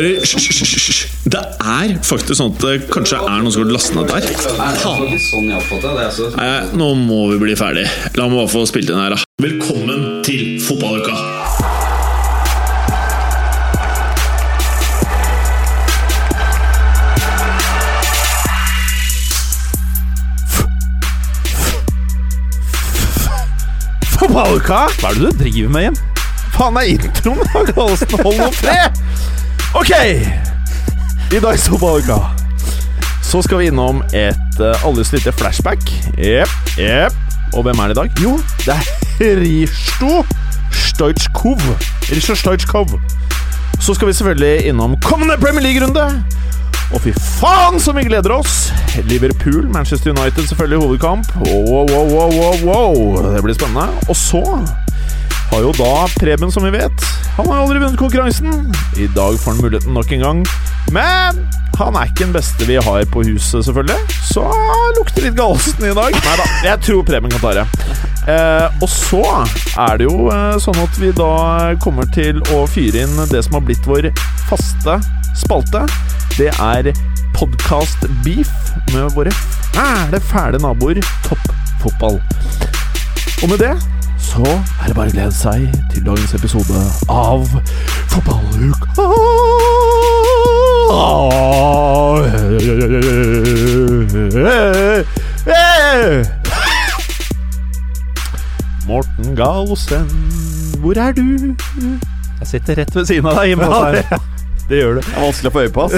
hører hysj. Det er faktisk sånn at det kanskje er noen som har lastet ned der. Sånn. Altså. Nei, nå må vi bli ferdig. La meg bare få spilt inn her, da. Velkommen til fotballuka! Hva er det du driver med, Hjem? Faen, det er introen. Hold nå fred! Ok! I dagens fotballuka så skal vi innom et uh, alles lite flashback. Jepp, jepp. Og hvem er det i dag? Jo, det er Risto Stojkov. Risto Stojkov. Så skal vi selvfølgelig innom kommende Premier League-runde. Og fy faen så vi gleder oss! Liverpool, Manchester United selvfølgelig hovedkamp. Wow, wow, wow, wow, wow. Det blir spennende. Og så har jo da Preben, som vi vet Han har aldri vunnet konkurransen. I dag får han muligheten nok en gang. Men han er ikke den beste vi har på huset, selvfølgelig. Så lukter litt galsen i dag. Nei da, jeg tror Preben kan ta det. Eh, og så er det jo eh, sånn at vi da kommer til å fyre inn det som har blitt vår faste spalte. Det er podkast beef med våre fæle, fæle naboer Toppfotball. Og med det så er det bare å glede seg til dagens episode av Fotballuka. Morten Gallosen, hvor er du? Jeg sitter rett ved siden av deg. Jim Fosheim. Det gjør du. Det er vanskelig å få øye på.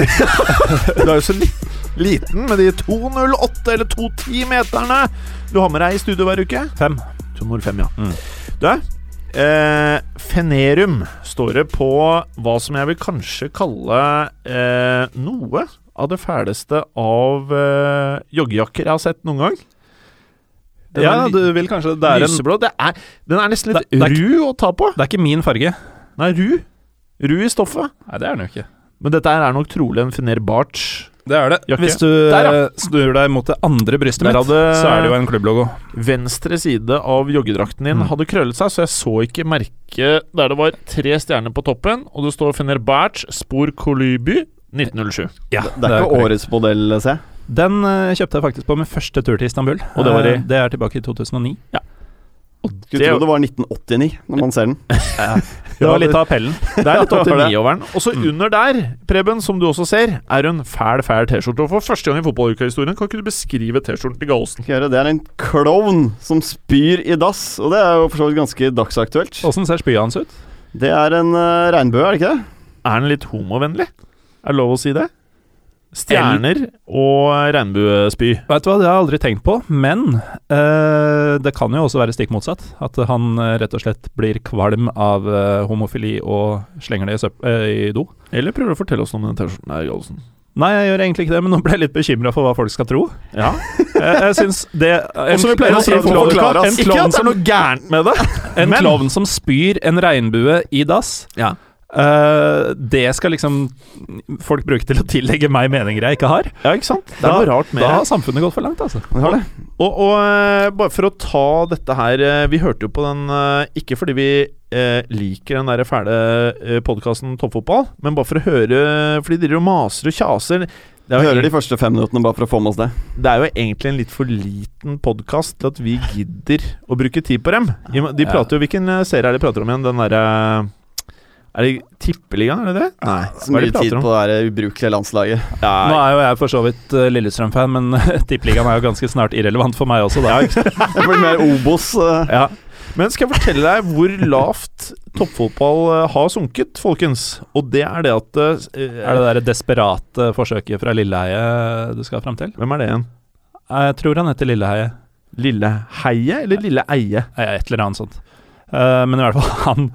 Du er jo så li liten med de 208 eller 210-meterne du har med deg i studio hver uke. Fem. 205, ja. Mm. Du, eh, Fenerum står det på hva som jeg vil kanskje kalle eh, noe av det fæleste av eh, joggejakker jeg har sett noen gang. Den Ja, du vil kanskje Det er, en, lyseblå. Det er, den er nesten litt Det- det er ikke- ru å ta på. det er ikke min farge. Nei, ru. Ru i stoffet. Nei, det er den jo ikke. Men dette er nok trolig en Fener Barch. Det er det. Jakke. Hvis du Der, ja. eh, snur deg mot det andre brystet Der mitt, så er det jo en klubblogo. Venstre side av joggedrakten din Mm. hadde krøllet seg, så jeg så ikke merket der det var tre stjerner på toppen, og det står Fenerbahçe Spor Kolyby 1907. Ja, Det er ikke årets modell, ser jeg. Den eh, kjøpte jeg faktisk på min første tur til Istanbul. Og det var i- Eh, Det er tilbake i 2009. Skulle tro det var 1989 når man ser den. Det var litt av appellen. Er var det. 89 over den. Og så Mm. under der, Preben, som du også ser, er en fæl, fæl T-skjorte. Og for første gang i fotballuka-historien, kan ikke du beskrive T-skjorten til Gallosen? Det er en klovn som spyr i dass, og det er jo for så vidt ganske dagsaktuelt. Åssen ser spyet hans ut? Det er en uh, regnbue, er det ikke det? Er den litt homovennlig? Er det lov å si det? Stjerner og regnbuespy. Vet du hva, det har jeg aldri tenkt på, men eh, det kan jo også være stikk motsatt. At han eh, rett og slett blir kvalm av eh, homofili og slenger det i, søp eh, i do. Eller prøver å fortelle oss noe om den T-skjorten her, Gallosen? Nei, jeg gjør egentlig ikke det, men nå ble jeg litt bekymra for hva folk skal tro. Ja. Jeg, jeg syns det en, Også vi pleier å si, en, klovn- en Ikke at det er noe gærent med det. en men- klovn som spyr en regnbue i dass, Ja. Eh, det skal liksom folk bruke til å tillegge meg meninger jeg ikke har. Ja, ikke sant? Det er Da- noe rart med Da har samfunnet gått for langt, altså. Vi har det. Og, og eh, bare for å ta dette her eh, Vi hørte jo på den ikke fordi vi eh, liker den der fæle uh, podkasten Toppfotball, men bare for å høre Fordi de driver og maser og kjaser. Det Vi er, hører egentlig, de første fem minuttene bare for å få med oss det. det er jo egentlig en litt for liten podkast til at vi gidder å bruke tid på dem. De prater jo Hvilken serie er det de prater om igjen? Den derre Er det Tippeligaen, er det det? Nei. Så er mye tid om? på det der ubrukelige landslaget. Ja, Nå er jo jeg for så vidt uh, Lillestrøm-fan, men Tippeligaen er jo ganske snart irrelevant for meg også, da. Det blir mer Obos. Uh. Ja. Men skal jeg fortelle deg hvor lavt toppfotball eh, har sunket, folkens? Og det er det at Er det det desperate forsøket fra Lilleheie du skal fram til? Hvem er det igjen? Jeg tror han heter Lilleheie. Lilleheie eller Lilleeie? Nei, Et eller annet sånt. Eh, men i hvert fall han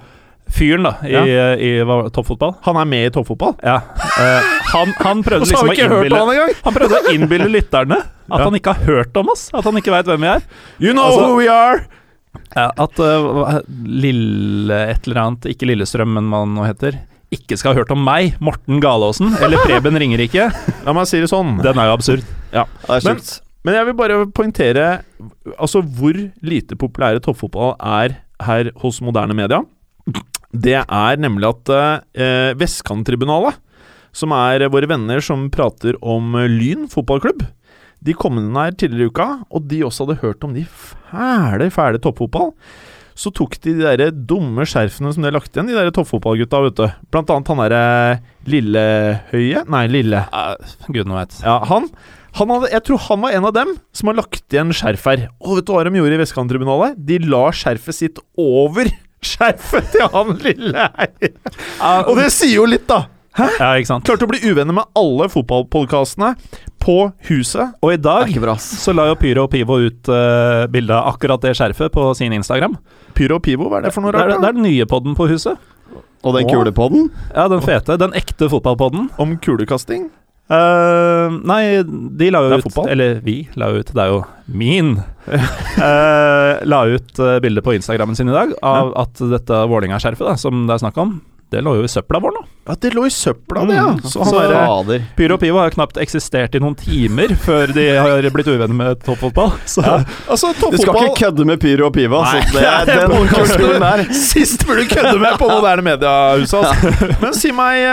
fyren da i, Ja. i, i toppfotball. Han er med i toppfotball? Ja. Uh, han, han prøvde liksom å innbille han! Han prøvde å innbille lytterne at Ja. han ikke har hørt om oss. At han ikke veit hvem vi er. You know Altså- who we are! Ja, at uh, Lille et eller annet, ikke Lillestrøm, men hva han nå heter, ikke skal ha hørt om meg, Morten Galaasen, eller Preben Ringerike. La meg si det sånn. Den er jo absurd. Ja, det er Men- sjukt. Men jeg vil bare poengtere Altså hvor lite populære toppfotball er her hos moderne media. Det er nemlig at eh, Vestkanttribunalet som er våre venner som prater om Lyn fotballklubb. De kom inn her tidligere i uka, og de også hadde hørt om de fæle, fæle toppfotball. Så tok de de der dumme skjerfene som de har lagt igjen, de der toppfotballgutta, vet du. Blant annet han derre Lillehøye Nei, Lille. Uh, Gudene veit. Ja, han, han hadde, Jeg tror han var en av dem som har lagt igjen skjerf her. Og vet du hva de gjorde i Vestkanttribunalet? De la skjerfet sitt over skjerfet til han lille Og det sier jo litt, da! Ja, ikke sant. Klarte å bli uvenner med alle fotballpodkastene på huset. Og i dag bra, så la jo Pyro og Pivo ut uh, bilde av akkurat det skjerfet på sin Instagram. Pyro og Pivo, hva er det for noe Det er, det er den nye podden på huset. Og den kulepodden? Ja, den fete. Den ekte fotballpodden. Om kulekasting? Eh, nei, de la jo ut. Eller vi la ut, det er jo min. uh, la ut uh, bilde på Instagrammen sin i dag av at dette Vålerenga-skjerfet som det er snakk om, det lå jo i søpla vår nå. Ja, det lå i søpla, det, ja. Mm. Så han Så- derre Fader. Pyro og Pivo har jo knapt eksistert i noen timer før de har blitt uvenner med toppfotball. Så Altså, Du skal ikke kødde med Pyro og Piva. Nei, Så det er den kulturen der. Sist burde du kødde med på moderne mediehuset, altså. Men si meg,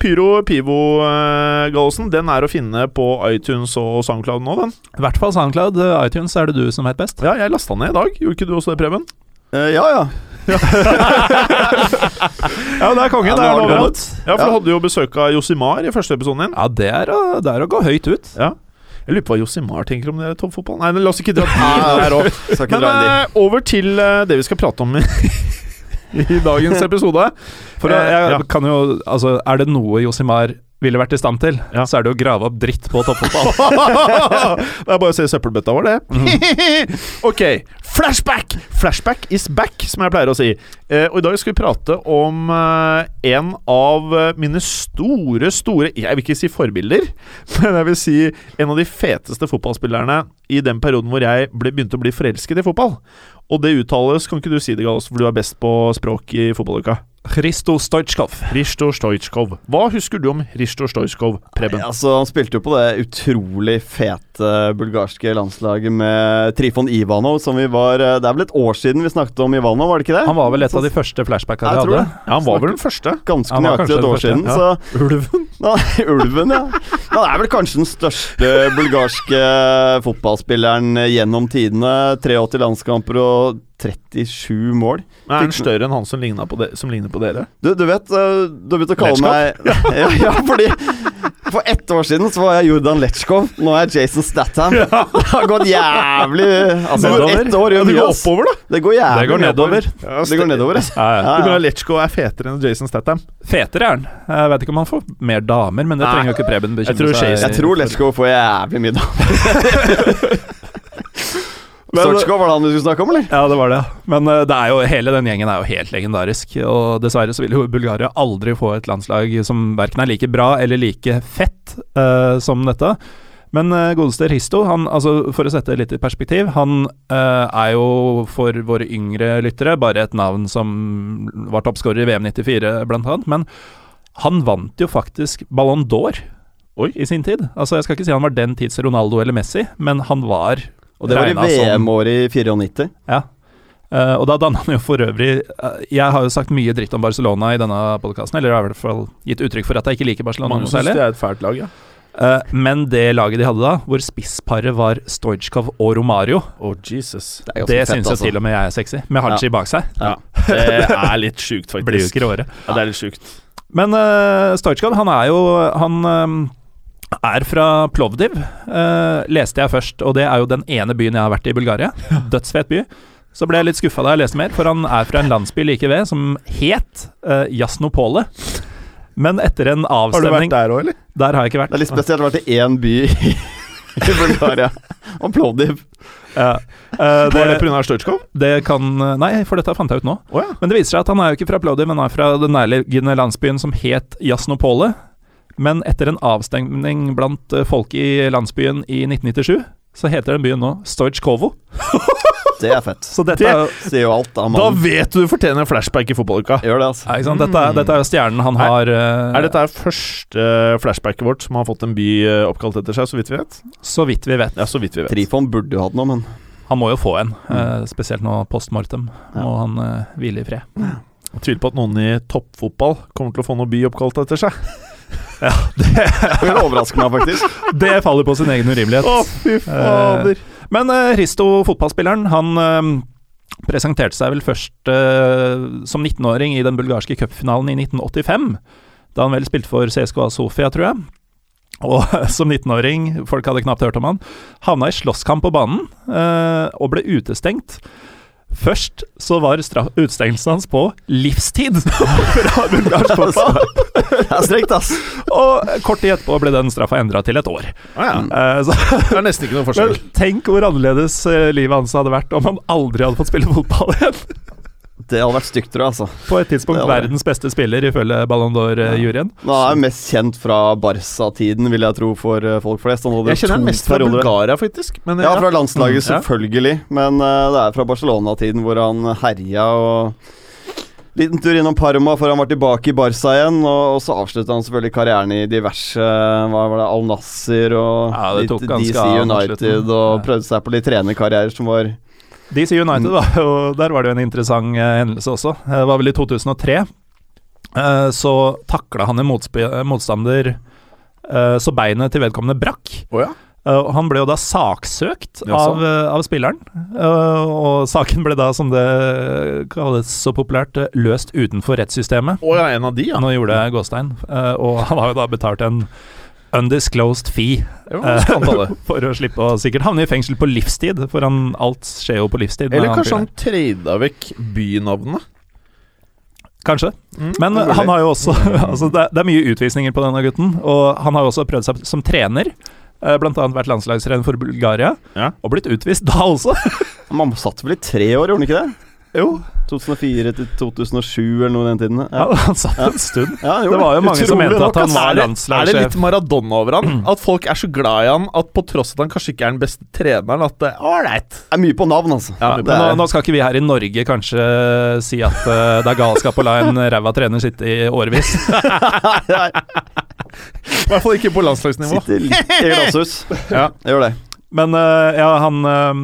Pyro Pyro Pivo eh, Gallosen, den er å finne på iTunes og Soundcloud nå, den? i hvert fall SoundCloud, eh, iTunes er det du som vet best. Ja, jeg lasta ned i dag. Gjorde ikke du også det, Preben? Uh, ja, ja. Ja, det er kongen. Ja, det er har du lov. Ja, for du hadde jo besøk av Josimar i første episoden din. Ja, det er, å, det er å gå høyt ut. Ja. Jeg lurer på hva Josimar tenker om det toppfotball. Nei, men la oss ikke dra dit her òg. Men eh, over til eh, det vi skal prate om i, i dagens episode. For jeg, jeg ja. kan jo Altså, er det noe Josimar ville vært i stand til, Ja. så er det å grave opp dritt på toppfotball. det er bare å se søppelbøtta vår, det. ok, flashback! Flashback is back, som jeg pleier å si. Eh, og i dag skal vi prate om eh, en av eh, mine store, store Jeg vil ikke si forbilder, men jeg vil si en av de feteste fotballspillerne i den perioden hvor jeg ble, begynte å bli forelsket i fotball. Og det uttales, kan ikke du si det, Gallos, for du er best på språk i fotballuka. Hristo Stojkov. Risto Stojkov. Hva husker du om Risto Stojkov, Preben? Altså, han spilte jo på det utrolig fete bulgarske landslaget med Trifon Ivanov, som vi var eh, Det er vel et år siden vi snakket om Ivanov, var det ikke det? Han var vel et av de første flashbackene Jeg tror hadde. det. Ja, han var vel den første. Ganske nøyaktig et år siden. ja. Så Ulven. Nei, Ulven, ja. Han er vel kanskje den største bulgarske fotballspilleren gjennom tidene. 83 landskamper og 37 mål. Men er han større enn han som ligner på, de, som ligner på dere? Du, du vet, eh, du har begynt å kalle meg ja, ja, fordi for ett år siden så var jeg Jordan Letchkov. Nå er jeg Jason Statham. Det har gått jævlig Altså, ett år Ja, det går oppover, da. Det går jævlig Det går nedover. Ja, Det går nedover, ja. Ja, ja. Ja, Du mener Letchko er fetere enn Jason Statham? Fetere er han. Jeg vet ikke om han får mer damer, men det trenger jo ikke Preben bekymre seg Jeg tror Letchkov får jævlig mye da. Storchkov, var det han du skulle snakke om, eller? Ja, det var det. Men eh, det er jo, hele den gjengen er jo helt legendarisk. Og dessverre så vil jo Bulgaria aldri få et landslag som verken er like bra eller like fett uh, som dette. Men uh, godeste Risto, han, altså, for å sette det litt i perspektiv, han uh, er jo for våre yngre lyttere bare et navn som var toppskårer i VM 94, blant annet. Men han vant jo faktisk Ballon d'Or Oi. i sin tid. Altså, jeg skal ikke si han var den tids Ronaldo eller Messi, men han var Og det var i VM-året i 94. ja. Uh, og da danna han jo for øvrig uh, Jeg har jo sagt mye dritt om Barcelona i denne podkasten, eller jeg har i hvert fall gitt uttrykk for at jeg ikke liker Barcelona noe særlig. det er et fælt lag, ja. Uh, men det laget de hadde da, hvor spissparet var Stojkov og Romario, Oh, Jesus. Det, det syns jo altså. til og med jeg er sexy. Med Haji bak seg. Ja. Det er litt sjukt, faktisk. Blir jo ikke råere. Ja, det er litt sjukt. Men uh, Stojkov, han er jo Han er fra Plovdiv, eh, leste jeg først, og det er jo den ene byen jeg har vært i Bulgaria. Dødsfet by. Så ble jeg litt skuffa da jeg leste mer, for han er fra en landsby like ved som het uh, Jasnopole. Men etter en avstemning Har du vært der òg, eller? Der har jeg ikke vært. Det er litt spesielt å ha vært i én by i, Bulgaria. Og Plovdiv. Ja. Eh, Var det det, pga. Stojkov? det kan Nei, for dette fant jeg ut nå. Oh, ja. Men det viser seg at han er jo ikke fra Plovdiv, men han er fra den nærliggende landsbyen som het Jasnopole. Men etter en avstemning blant eh, folk i landsbyen i 1997, så heter den byen nå Stojkovo. Det er fett. Så dette Det- er Sier jo alt, da. Da vet du du fortjener en flashback i fotballuka. Gjør det, altså. ja, sant? Dette, er- dette er jo stjernen han Nei. har uh, Er dette her første flashbacket vårt som har fått en by eh, oppkalt etter seg, så vidt vi vet? Så vidt vi vet. Ja, så vidt vi vet. Trifon burde jo hatt noe, men Han må jo få en, eh, spesielt nå post mortem. Ja. Må han uh, hvile i fred. Jeg tviler på at noen i toppfotball kommer til å få noe by oppkalt etter seg. Ja, det, vil overraske meg, faktisk. det faller på sin egen urimelighet. Å, fy fader. Men uh, Risto, fotballspilleren, han eh, presenterte seg vel først eh, som 19-åring i den bulgarske cupfinalen i 1985. Da han vel spilte for CSKA Sofia, tror jeg. Og som 19-åring, folk hadde knapt hørt om han, havna i slåsskamp på banen eh, og ble utestengt. Først så var utstengelsen utestengelsen hans på livstid fra bulgarsk fotball. Det er strengt, ass. Og kort tid etterpå ble den straffa endra til et år. Ah, ja. uh, så Det er nesten ikke noe forskjell. Men tenk hvor annerledes eh, livet hans hadde vært om han aldri hadde fått spille fotball igjen. Det hadde vært stygt, tror jeg, altså. På et tidspunkt hadde verdens beste spiller, ifølge Ballon d'Or-juryen. Han er mest kjent fra Barca-tiden, vil jeg tro, for eh, folk flest. Jeg kjenner han mest fra. Bulgaria, faktisk. Men, Ja, fra landslaget, Mm, selvfølgelig. Men uh, det er fra Barcelona-tiden hvor han herja og Liten tur innom Parma før han var tilbake i Barca igjen. Og, så avslutta han selvfølgelig karrieren i diverse Hva var det, Al Nasser og Ja, DC United. Og prøvde seg på litt trenerkarrierer som var DC United, da, og der var det jo en interessant eh, hendelse også. Det var vel i 2003. Eh, så takla han en motstander eh, så beinet til vedkommende brakk. Oh, ja. Han ble jo da saksøkt av, av spilleren. Og saken ble da, som det kalles så populært, løst utenfor rettssystemet. Å ja, en av de, ja. Nå gjorde jeg Gåstein, og han har jo da betalt en undisclosed fee Jo, uh, for å slippe å sikkert havne i fengsel på livstid, for han, alt skjer jo på livstid. Eller kanskje han trada vekk bynavnet? Kanskje. Mm, Men mulig. han har jo også altså det, er, det er mye utvisninger på denne gutten, og han har jo også prøvd seg som trener. eh, Blant annet vært landslagstrener for Bulgaria, Ja. og blitt utvist da også. Man satt vel i tre år, gjorde han ikke det? Jo, 2004 til 2007 eller noe den tiden. ja, Ja, han satt en stund. ja Det var jo mange som mente at han var landslagssjef. Er det litt Maradona over han? At folk er så glad i han at på tross at han kanskje ikke er den beste treneren, at det ålreit. Det er mye på navn, altså. Ja, på nå, er, nå skal ikke vi her i Norge kanskje si at uh, det er galskap å la en ræva trener sitte i årevis. I hvert fall ikke på landslagsnivå. sitter litt i glasshus. Ja. Jeg gjør det. Men eh, ja, han, eh,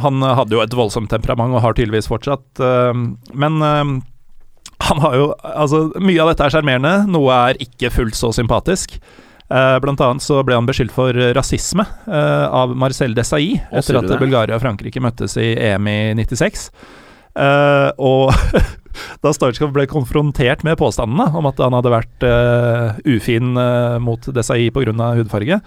han hadde jo et voldsomt temperament, og har tydeligvis fortsatt. eh, men han har jo Altså, mye av dette er sjarmerende, noe er ikke fullt så sympatisk. Blant annet så ble han beskyldt for rasisme av Marcel Desailly etter at det? Bulgaria og Frankrike møttes i EM i 96. Eh, og da Stoichkov ble konfrontert med påstandene om at han hadde vært ufin mot Desailly pga. hudfarge,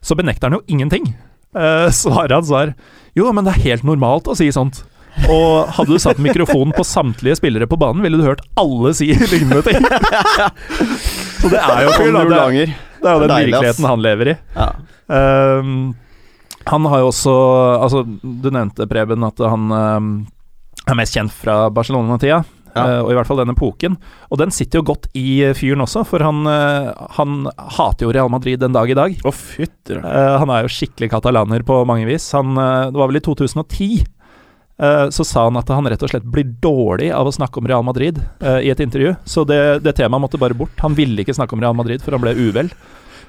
så benekter han jo ingenting. Uh, svaret hans var jo, men det er helt normalt å si sånt. Og hadde du satt mikrofonen på samtlige spillere på banen, ville du hørt alle si lignende ting. Så det er jo Sånn det, er- det er jo den virkeligheten han lever i. Ja. Um, han har jo også Altså, du nevnte, Preben, at han um, er mest kjent fra Barcelona-tida. Ja. eh, og i hvert fall den epoken. Og den sitter jo godt i eh, fyren også, for han, eh, han hater jo Real Madrid den dag i dag. Å. Eh, han er jo skikkelig katalaner på mange vis. Han, det var vel i 2010 eh, så sa han at han rett og slett blir dårlig av å snakke om Real Madrid i et intervju. Så det, det temaet måtte bare bort. Han ville ikke snakke om Real Madrid, for han ble uvel.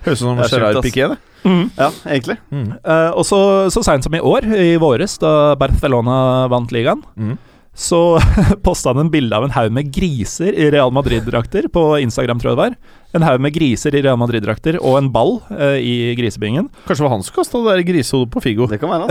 Høres ut som er Gerard Piquet, det. det. ja, egentlig. Mm. Uh, og så, så seint som i år, i våres, da Barcelona vant ligaen, Mm. Så posta han en bilde av en haug med griser i Real Madrid-drakter på Instagram, tror jeg det var. En haug med griser i Real Madrid-drakter og en ball eh, i grisebingen. Kanskje det var han som kasta det der grisehodet på Figo. Det kan være.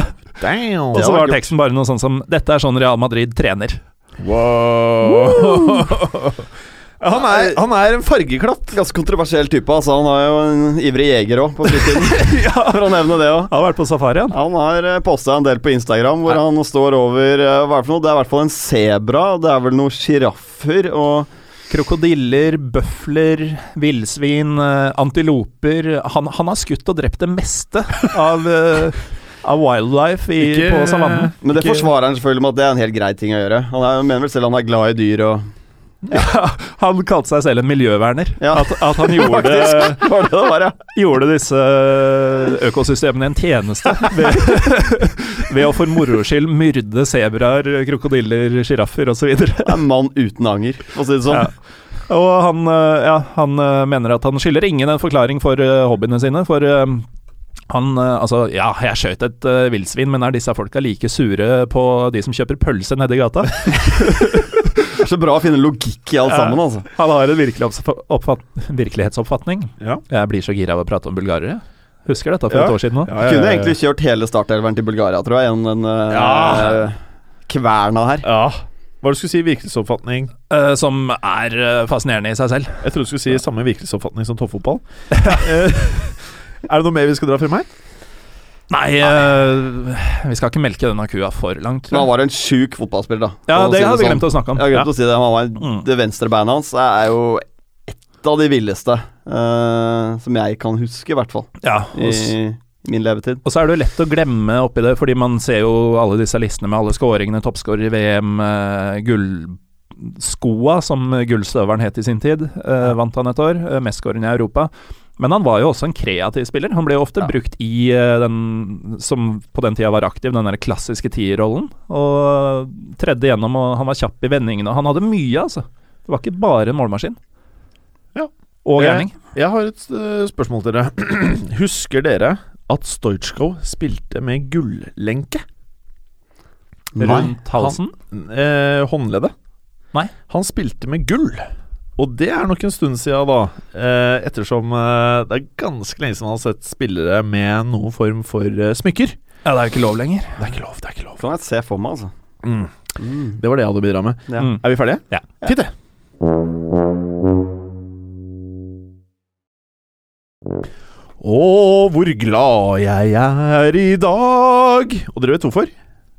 Damn. Og så var var teksten bare noe sånn som 'Dette er sånn Real Madrid trener'. Wow. han, er, han er en fargeklatt. Ganske kontroversiell type. Altså. Han har jo en ivrig jeger òg, på fritiden. For å nevne det òg. Han har vært på safari, han. Han har posta en del på Instagram hvor Nei. han står over eh, Hva er det for noe? Det er i hvert fall en sebra. Det er vel noen sjiraffer og Krokodiller, bøfler, villsvin, eh, antiloper han, han har skutt og drept det meste av, eh, av wildlife i, Ikke- på savannen. Men det Ikke- forsvarer han selvfølgelig med at det er en helt grei ting å gjøre. Han er, mener vel selv han er glad i dyr og Ja, han kalte seg selv en miljøverner. Ja. At, at han gjorde, det var, ja. gjorde disse økosystemene en tjeneste ved, ved å for moro skyld myrde sebraer, krokodiller, sjiraffer osv. En mann uten anger, for å si det sånn. Og han, eh, ja, han eh, mener at han skylder ingen en forklaring for eh, hobbyene sine, for eh, Han, eh, altså, ja, jeg skjøt et uh, villsvin, men er disse folka like sure på de som kjøper pølse nedi gata? Det er så bra å finne logikk i alt sammen, altså. Han har en virkelig virkelighetsoppfatning. Ja. Jeg blir så gira av å prate om bulgarere. Husker dette for Ja. et år siden nå. Ja, ja, Kunne egentlig kjørt hele startelveren til Bulgaria, tror jeg, gjennom den uh, Ja. kverna her. Ja. Hva var det du skulle si? Virkelighetsoppfatning? Uh, som er fascinerende i seg selv. Jeg trodde du skulle si samme virkelighetsoppfatning som toppfotball. Eh, er det noe mer vi skal dra frem her? Nei, eh, vi skal ikke melke denne kua for langt. Men han var jo en sjuk fotballspiller, da. Ja, det si hadde vi sånn. glemt å snakke om. Jeg har glemt Ja. å si det. Han var, Mm. Det venstre beinet hans er jo et av de villeste uh, som jeg kan huske, i hvert fall. Ja, I min levetid. og så er det jo lett å glemme oppi det, fordi man ser jo alle disse listene med alle skåringene, toppskårer i VM, uh, gullskoa, som gullstøveren het i sin tid, uh, vant han et år, uh, mestskåreren i Europa. Men han var jo også en kreativ spiller. Han ble jo ofte Ja. brukt i eh, den som på den tida var aktiv, den der klassiske tierrollen. Og tredde gjennom, og han var kjapp i vendingene. Han hadde mye, altså. Det var ikke bare en målmaskin. Ja. Og gjerning gærning. Jeg har et øh, spørsmål til dere. Husker dere at Stoitsjkov spilte med gullenke? Rundt halsen. Eh, håndleddet. Nei. Han spilte med gull. Og det er nok en stund siden, da. Eh, ettersom eh, det er ganske lenge siden man har sett spillere med noen form for eh, smykker. Ja, det er jo ikke lov lenger. Det er ikke lov, det er ikke lov. Kan jeg se for meg, altså. Mm. Mm. Det var det jeg hadde å bidra med. Ja. Mm. Er vi ferdige? Ja. Fint, det. Å, hvor glad jeg er i dag! Og dere vet hvorfor?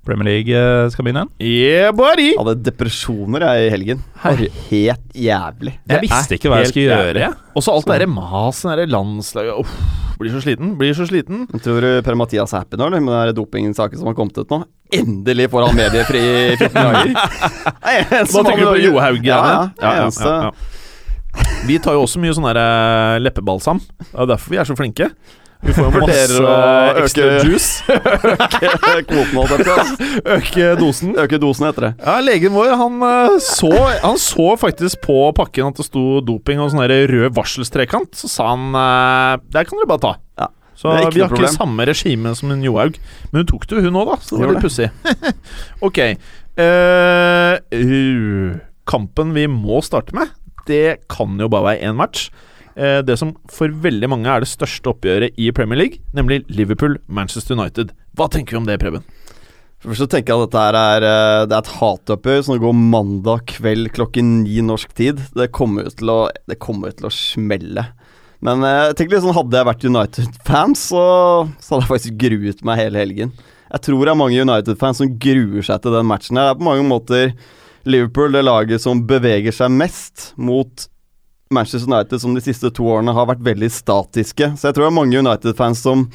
Premier League eh, skal begynne igjen. Yeah, buddy! Hadde depresjoner jeg i helgen. Herre- Helt jævlig. Jeg visste ikke hva jeg skulle gjøre. jævlig. Og så alt det derre maset, det landslaget Uff, Blir så sliten. Blir så sliten. Jeg tror du Per-Mathias er happy nå, med den dopingsaken som har kommet ut nå? Endelig får han mediefri 14 dager. Hva tenker du på Johaug? Ja, ja. ja, ja. Vi tar jo også mye sånn eh, leppebalsam. Det er derfor vi er så flinke. Vi får jo masse å øke ekstra øke- juice. Kvoten holdt jeg på. Øke dosen. Øke dosen heter det. Ja, legen vår han, eh, så, han så faktisk på pakken at det sto doping og sånn rød varselstrekant. Så sa han Det kan dere bare ta. Ja, Så vi har ikke problem. samme regime som en Johaug. Men hun tok det, hun òg, da. Så det var litt pussig. ok. eh, uh, kampen vi må starte med, det kan jo bare være én match. Eh, det som for veldig mange er det største oppgjøret i Premier League, nemlig Liverpool-Manchester United. Hva tenker vi om det, Preben? Først så tenker jeg at dette er, eh, det er et hatoppgjør som går mandag kveld klokken ni norsk tid. Det kommer jo til å, til å smelle. Men eh, jeg tenker litt sånn, hadde jeg vært United-fan, så, så hadde jeg faktisk gruet meg hele helgen. Jeg tror det er mange United-fans som gruer seg til den matchen. her. Det er på mange måter Liverpool, det laget som beveger seg mest mot Manchester United, som de siste to årene har vært veldig statiske. Så jeg tror det er mange United-fans som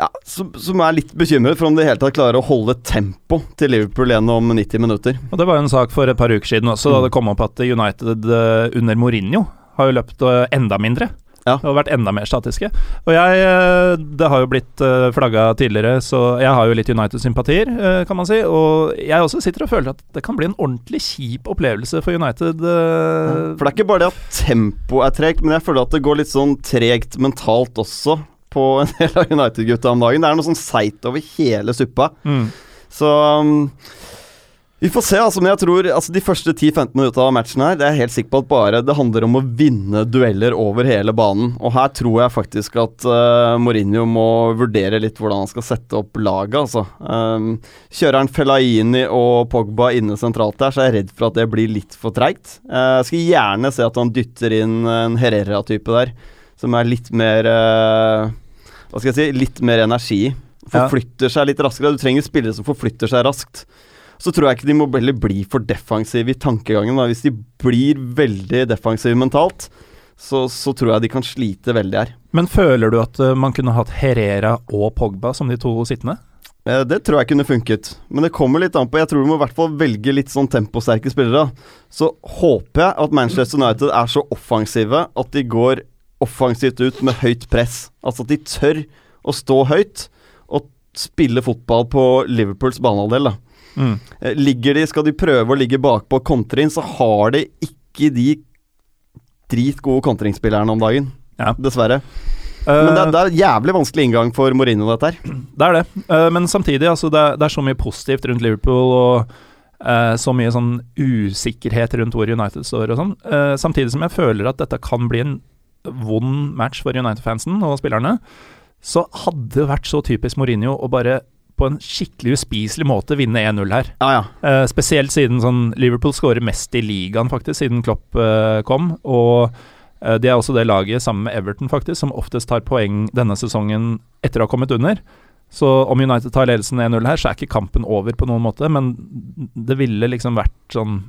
ja, som, som er litt bekymret for om de i hele tatt klarer å holde tempo til Liverpool gjennom 90 minutter. Og Det var jo en sak for et par uker siden også, da det kom opp at United eh, under Mourinho har jo løpt eh, enda mindre. Ja. Og vært enda mer statiske. Og jeg eh, Det har jo blitt uh, flagga tidligere, så jeg har jo litt United-sympatier, eh, kan man si. Og jeg også sitter og føler at det kan bli en ordentlig kjip opplevelse for United. eh, For det er ikke bare det at tempoet er tregt, men jeg føler at det går litt sånn tregt mentalt også på en del av United-gutta om dagen. Det er noe sånn seigt over hele suppa. mm. Så um, vi får se, altså. Men jeg tror altså, de første 10-15 minuttene av matchen her, det er jeg helt sikker på at bare det handler om å vinne dueller over hele banen. Og her tror jeg faktisk at uh, Mourinho må vurdere litt hvordan han skal sette opp laget, altså. Um, kjører han Fellaini og Pogba inne sentralt der, så er jeg redd for at det blir litt for treigt. Uh, jeg skal gjerne se at han dytter inn en Herrera-type der, som er litt mer uh, Hva skal jeg si Litt mer energi i. Ja. Forflytter seg litt raskere. Du trenger spillere som forflytter seg raskt. Så tror jeg ikke de må heller bli for defensive i tankegangen. Da. Hvis de blir veldig defensive mentalt, så, så tror jeg de kan slite veldig her. Men føler du at eh, man kunne hatt Herrera og Pogba som de to sittende? Eh, Det tror jeg kunne funket, men det kommer litt an på Jeg tror du må i hvert fall velge litt sånn temposterke spillere. Så håper jeg at Manchester United er så offensive at de går offensivt ut med høyt press. Altså at de tør å stå høyt og spille fotball på Liverpools banehalvdel. Mm. Eh, Ligger de, skal de prøve å ligge bakpå og kontre inn, så har de ikke de dritgode kontringsspillerne om dagen. Ja. Dessverre. Men det, det er jævlig vanskelig inngang for Mourinho, dette her. Det er det. Eh, men samtidig, altså, det, er, det er så mye positivt rundt Liverpool, og eh, så mye sånn usikkerhet rundt hvor United står og sånn. Samtidig som jeg føler at dette kan bli en vond match for United-fansen og spillerne, så hadde det vært så typisk Mourinho å bare på en skikkelig uspiselig måte vinne 1-0 her. Ah, ja. Eh, spesielt siden sånn Liverpool skårer mest i ligaen, faktisk, siden Klopp eh, kom. Og eh, de er også det laget, sammen med Everton, faktisk, som oftest tar poeng denne sesongen etter å ha kommet under. Så om United tar ledelsen 1-0 her, så er ikke kampen over på noen måte, men det ville liksom vært sånn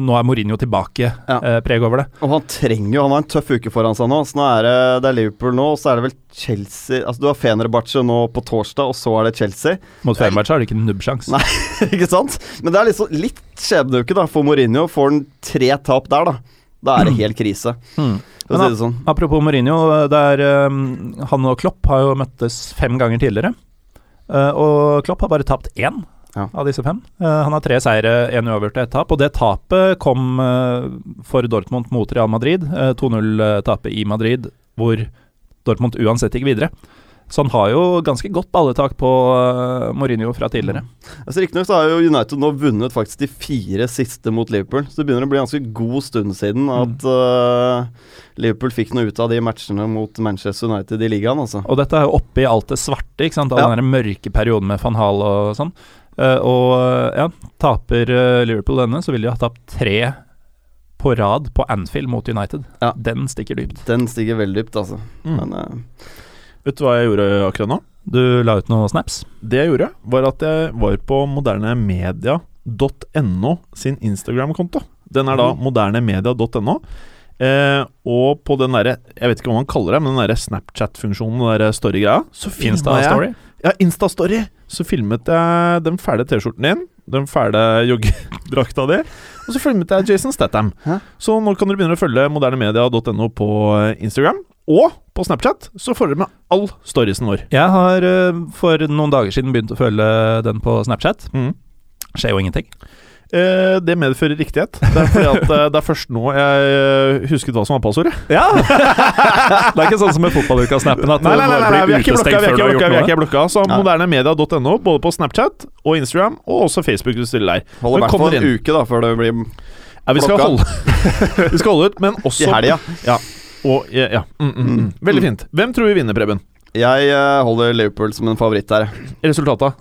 Nå er Mourinho tilbake, Ja. eh, over det. Og han trenger jo Han har en tøff uke foran seg nå. Så nå er det, det er Liverpool nå, og så er det vel Chelsea Altså Du har Fenerbahçe nå på torsdag, og så er det Chelsea. Mot Fenerbahçe har du ikke en nubbsjanse. Nei. ikke sant? Men det er liksom litt skjebneuke da for Mourinho. Får han tre tap der, da. Da er det helt krise. Mm. Si det sånn. Apropos Mourinho, der eh, han og Klopp har jo møttes fem ganger tidligere. Eh, og Klopp har bare tapt én Ja. av disse fem. Eh, han har tre seire, én uavgjort og ett tap. Og det tapet kom eh, for Dortmund mot Real Madrid. Uh, 2-0-tapet i Madrid, hvor Dortmund uansett gikk videre. Så han har jo ganske godt balletak på eh, Mourinho fra tidligere. Altså Riktignok har jo United nå vunnet faktisk de fire siste mot Liverpool. Så det begynner å bli en ganske god stund siden at øh, Liverpool fikk noe ut av de matchene mot Manchester United i ligaen, altså. Og dette er jo oppe i alt det svarte, ikke sant? All Ja. den mørke perioden med van Hal og sånn. Eh, og eh, ja, taper eh, Liverpool denne, så vil de ha tapt tre på rad på Anfield mot United. Ja. Den stikker dypt. Den stikker veldig dypt, altså. Mm. Men Vet du hva jeg gjorde akkurat nå? Du la ut noen snaps. Det jeg gjorde, var at jeg var på modernemedia.no sin Instagram-konto. Den er da mm. modernemedia.no. Eh, og på den derre Jeg vet ikke hva man kaller det, men den derre Snapchat-funksjonen, den derre story-greia, så finnes det Insta-story. Ja, Insta-story. Så filmet jeg den fæle T-skjorten din, den fæle joggedrakta di, og så filmet jeg Jason Statham. Hæ? Så nå kan dere begynne å følge modernemedia.no på Instagram. Og på Snapchat så får dere med all storiesen vår. Jeg har eh, for noen dager siden begynt å følge den på Snapchat. Mm. Skjer jo ingenting. Eh, det medfører riktighet. Det er fordi at eh, det er først nå jeg eh, husket hva som var passordet. Ja! det er ikke sånn som med fotballuka-snappen, at Nei, nei, nei, nei, nei, vi er ikke blokka, vi er ikke blokka, vi er ikke blokka. Så modernemedia.no, både på Snapchat og Instagram, og også Facebook hvis du stiller der. holder i hvert fall en uke da før det blir Ja, vi skal holde Vi skal holde ut, men også i helga. Og, ja, ja. Mm, mm, mm. Veldig fint. Hvem tror vi vinner, Preben? Jeg øh, holder Liverpool som en favoritt her. Resultatet?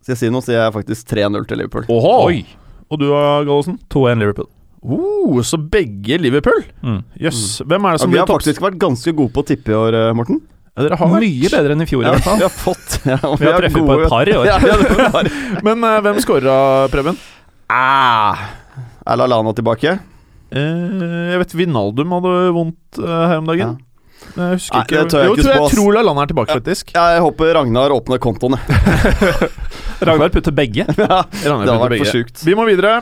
Skal jeg si noe, sier jeg faktisk 3-0 til Liverpool. Oho! Oi! Og du da, Gallosen? 2-1 Liverpool. Uh, så begge Liverpool? Mm. Yes. Hvem er det Ja, som vi har faktisk vært ganske gode på å tippe i år, øh, Morten. Ja, dere har vært Mye bedre enn i fjor, i hvert fall. vi har fått ja, Vi har er treffet på et par i år. Vi har. Men uh, hvem scorer da, Preben? Ah, er Lallana tilbake? Uh, jeg vet Vinaldum hadde vondt uh, her om dagen. Jeg husker Nei, ikke. det tør jeg jo, ikke tror spå, jeg ass. tror Lallana er tilbake, faktisk. Jeg håper Ragnar åpner kontoen. jeg. Ragnar putter begge. Ja, Ragnar det har putter vært begge. for sjukt. Vi må videre.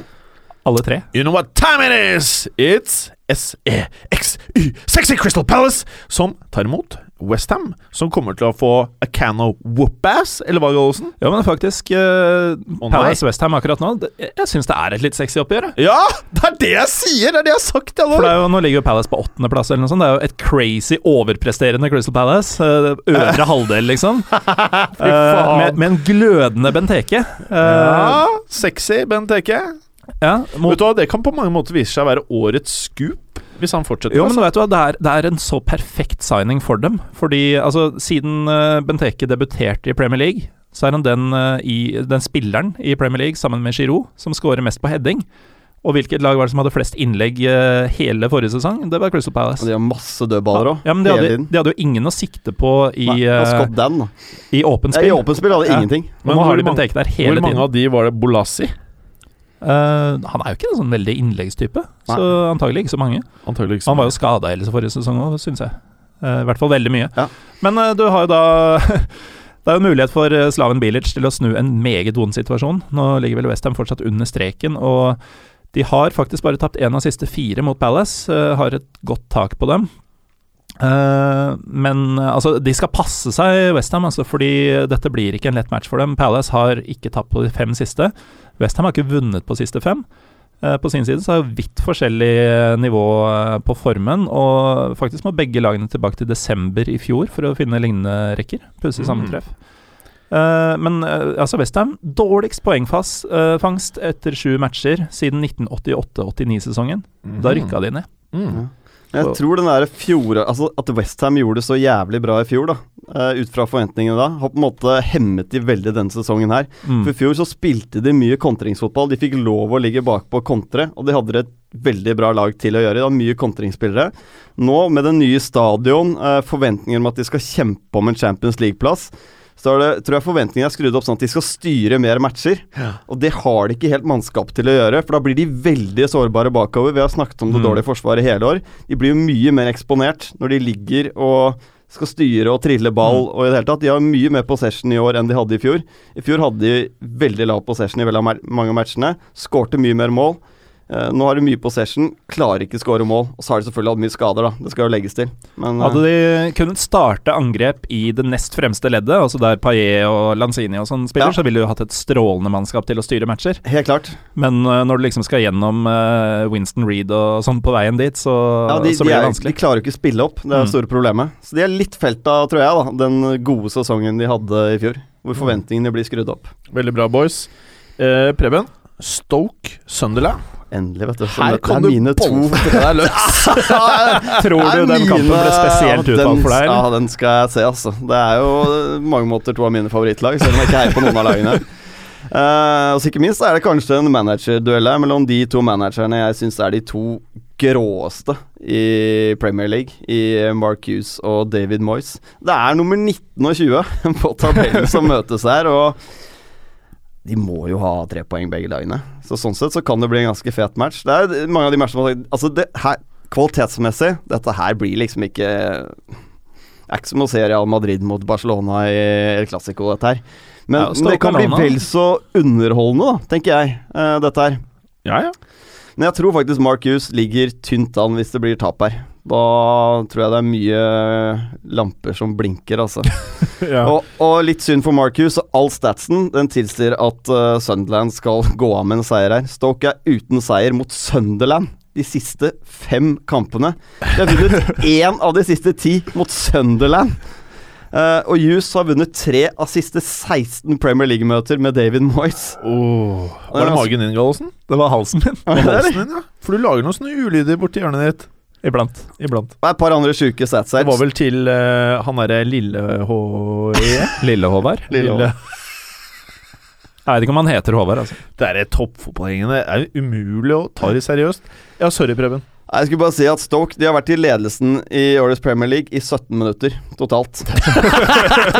Alle tre. You know what time it is? It's S-E-X-Y Sexy Crystal Palace som tar imot Westham, som kommer til å få a can of whoop-ass, eller hva, Gallosen? Ja, men faktisk uh, Å. Palace Westham akkurat nå det, Jeg syns det er et litt sexy oppgjør. jeg. Ja! Det er det jeg sier! Det er det jeg har sagt For jo, Nå ligger jo Palace på åttendeplass. eller noe sånt Det er jo et crazy overpresterende Crystal Palace. Uh, øvre halvdel, liksom. Faen. med, med en glødende Benteke. Uh, Ja, sexy Benteke. ja, mot, Vet du hva, Det kan på mange måter vise seg å være årets scoop, hvis han fortsetter. jo, men vet du hva, det er, det er en så perfekt signing for dem. Fordi altså, siden eh, Benteke debuterte i Premier League, så er han den, eh, i, den spilleren i Premier League, sammen med Giroud, som scorer mest på heading. Og hvilket lag var det som hadde flest innlegg eh, hele forrige sesong? Det var Crystal Og Palace. de har masse dødballer òg. Ja, men de hadde, de hadde jo ingen å sikte på i, Nei, Dan, i åpent Ja, I åpent spill hadde Ja. ingenting. Men, Men nå har de Benteke der Hvor mange tiden. av de var det Bolassi? Eh, han er jo ikke en sånn veldig innleggstype, så antagelig ikke så mange. Antagelig ikke. Han var jo skada hele forrige sesong òg, syns jeg. Uh, I hvert fall veldig mye. Ja. Men uh, du har jo da Det er jo mulighet for Slaven Bilic til å snu en meget vond situasjon. Nå ligger vel Westham fortsatt under streken, og de har faktisk bare tapt én av siste fire mot Palace. har et godt tak på dem. Eh, men eh, altså, de skal passe seg, Westham, altså, fordi dette blir ikke en lett match for dem. Palace har ikke tapt på de fem siste. Westham har ikke vunnet på siste fem. Uh, På sin side så er det vidt forskjellig nivå på formen, og faktisk må begge lagene tilbake til desember i fjor for å finne lignende rekker. Pussig Mm. sammentreff. Eh, men uh, altså Westham, dårligst poengfangst etter sju matcher siden 1988-89-sesongen. Da rykka de ned. Mm. Jeg tror den der fjor, altså At Westham gjorde det så jævlig bra i fjor, da uh, ut fra forventningene da, har på en måte hemmet de veldig denne sesongen her. Mm. For I fjor så spilte de mye kontringsfotball. De fikk lov å ligge bakpå og kontre, og de hadde et veldig bra lag til å gjøre. De har mye kontringsspillere. Nå, med den nye stadion, uh, forventninger om at de skal kjempe om en Champions League-plass, så er det, tror jeg forventningene er skrudd opp sånn at de skal styre mer matcher. Og det har de ikke helt mannskap til å gjøre, for da blir de veldig sårbare bakover. Vi har snakket om det Mm. dårlige forsvaret hele år. De blir jo mye mer eksponert når de ligger og skal styre og trille ball og i det hele tatt. De har mye mer possession i år enn de hadde i fjor. I fjor hadde de veldig lav possession i veldig mange matchene. Skårte mye mer mål. Eh, nå har de mye possession, klarer ikke skåre mål. Og så har de selvfølgelig hatt mye skader, da. Det skal jo legges til. Men eh, Hadde de kunnet starte angrep i det nest fremste leddet, altså der Paillet og Lanzini og sånn spiller, Ja. så ville du hatt et strålende mannskap til å styre matcher. helt klart. Men eh, når du liksom skal gjennom eh, Winston Reed og sånn på veien dit, så, Ja, de, så de, blir det er, vanskelig. de klarer jo ikke å spille opp, det er det Mm. store problemet. Så de er litt felta, tror jeg, da, den gode sesongen de hadde i fjor. Hvor forventningene blir skrudd opp. Veldig bra, boys. Eh, Preben, Stoke, Sunderland. Endelig, vet du. Her det kan er du mine to boltre deg løs! Tror du den kampen ble spesielt ja, utvalgt for deg? Ja, den skal jeg se, altså. Det er jo på mange måter to av mine favorittlag, selv om jeg ikke heier på noen av lagene. Uh, og så ikke minst er det kanskje en managerduell her mellom de to managerne jeg syns er de to gråeste i Premier League, i Mark Hughes og David Moyes. Det er nummer 19 og 20 på tabellen som møtes her, og de må jo ha tre poeng begge lagene. Så sånn sett så kan det bli en ganske fet match. Det er mange av de matchene man Altså, det her kvalitetsmessig, dette her blir liksom ikke er ikke som å se Real Madrid mot Barcelona i El Clásico, dette her. Men, Ja, det kan bli vel så underholdende, da, tenker jeg, eh, dette her. Ja, ja. Men jeg tror faktisk Mark Hughes ligger tynt an hvis det blir tap her. Da tror jeg det er mye lamper som blinker, altså. ja. Og, og litt synd for Marcus. All statsen den tilsier at uh, Sunderland skal gå av med en seier her. Stoke er uten seier mot Sunderland de siste fem kampene. De har vunnet én av de siste ti mot Sunderland. Uh, og Hughes har vunnet tre av siste 16 Premier League-møter med David Moyes. Oh. Var det magen din, Gallosen? Det var halsen min. Var halsen din, ja. For du lager noen sånne ulyder borti hjørnet ditt. Iblant. Iblant. Og et par andre sjuke sats her. Det var vel til uh, han derre lille H-E? Lille Håvard. Lille Lille. Jeg vet ikke om han heter Håvard, altså. Det er toppfotballgjengene. Det er umulig å ta de seriøst. Ja, sorry, Preben. Jeg skulle bare si at Stoke de har vært i ledelsen i årets Premier League i 17 minutter totalt.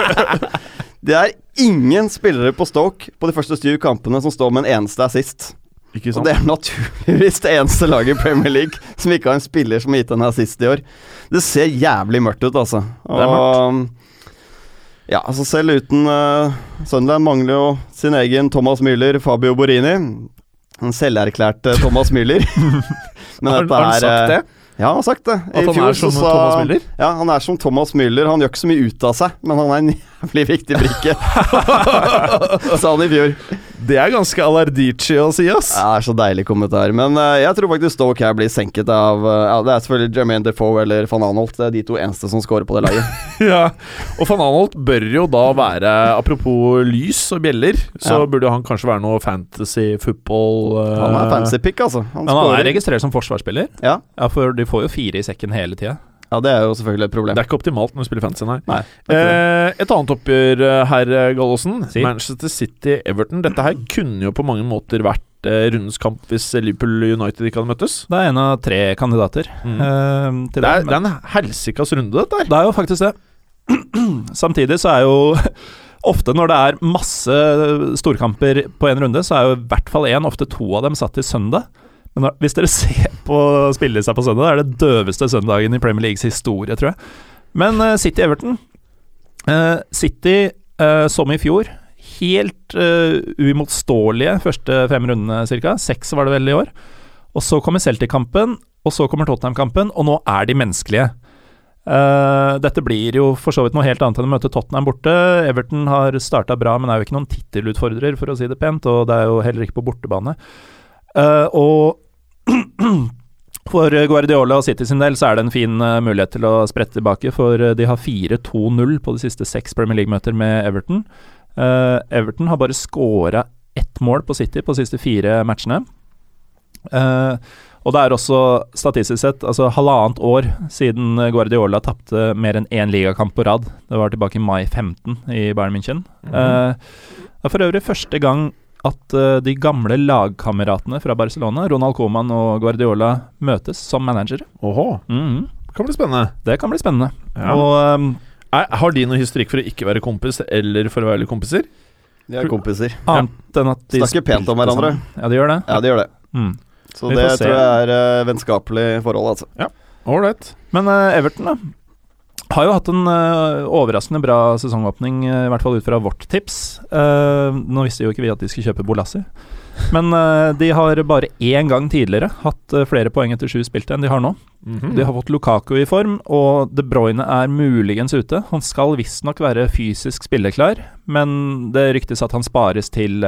det er ingen spillere på Stoke på de første syv kampene som står med en eneste assist. Og det er naturligvis det eneste laget i Premier League som ikke har en spiller som har gitt en assist i år. Det ser jævlig mørkt ut, altså. Det er Og, ja, altså selv uten uh, Sunderland mangler jo sin egen Thomas Müller, Fabio Borini. En selverklærte Thomas Müller. Men Har, dette har han er, sagt eh, det? Ja, han har sagt det. At han er som Thomas Müller? Ja, han er som Thomas Müller. Han gjør ikke så mye ut av seg, men han er en jævlig viktig brikke. Sa han i fjor. Det er ganske Alardici å si, ass. Ja, det er så deilig kommentar. Men uh, jeg tror faktisk Stoke her blir senket av uh, Ja, Det er selvfølgelig Jermaine Defoe eller van Anholt. Det er de to eneste som scorer på det laget. Ja, og van Anholt bør jo da være Apropos lys og bjeller, så Ja. burde han kanskje være noe fantasy football uh, Han er fancy pick, altså. Han Men han er registrert som forsvarsspiller. Ja. Ja, for de får jo fire i sekken hele tida. Ja, det er jo selvfølgelig et problem. Det er ikke optimalt når du spiller fantasy, nei. Nei. Eh, et annet oppgjør herr her, eh, Gallosen. Si. Manchester City-Everton. Dette her kunne jo på mange måter vært eh, rundens kamp hvis Liverpool United ikke hadde møttes. Det er en av tre kandidater Mm. eh, til Det er, det. det er en helsikas runde, dette her. Det er jo faktisk det. Samtidig så er jo Ofte når det er masse storkamper på en runde, så er jo i hvert fall én, ofte to av dem, satt til søndag. Men hvis dere ser på spillelista på søndag, det er det døveste søndagen i Premier Leagues historie, tror jeg. Men uh, City-Everton uh, City, uh, som i fjor, helt uimotståelige første fem rundene, cirka. Seks var det vel i år. Og så kommer Celtic-kampen, og så kommer Tottenham-kampen, og nå er de menneskelige. Uh, dette blir jo for så vidt noe helt annet enn å møte Tottenham borte. Everton har starta bra, men er jo ikke noen tittelutfordrer, for å si det pent, og det er jo heller ikke på bortebane. Uh, og for Guardiola og City sin del så er det en fin eh, mulighet til å sprette tilbake, for eh, de har 4-2-0 på de siste seks Premier League-møter med Everton. Uh, Everton har bare scora ett mål på City på de siste fire matchene. Uh, og det er også statistisk sett altså halvannet år siden Guardiola tapte mer enn én ligakamp på rad. Det var tilbake i mai 15 i Bayern München. Eh, det er for øvrig første gang at eh, de gamle lagkameratene fra Barcelona, Ronald Coman og Guardiola, møtes som managere. Mm -hmm. det kan bli spennende. Det kan bli spennende. Ja. Og um, Er, har de noe historikk for å ikke være kompis, eller for å være kompiser? De er kompiser. annet enn at de Snakker pent om hverandre. Ja, de gjør det. Ja, de gjør det. Mm. Så det se. tror jeg er uh, vennskapelig forhold, altså. Ålreit. Men uh, Everton, da. Har jo hatt en uh, overraskende bra sesongåpning, uh, i hvert fall ut fra vårt tips. Uh, nå visste jo ikke vi at de skulle kjøpe Bolassi. Men de har bare én gang tidligere hatt flere poeng etter sju spilte enn de har nå. Mhm. De har fått Lukaku i form, og De Bruyne er muligens ute. Han skal visstnok være fysisk spilleklar, men det ryktes at han spares til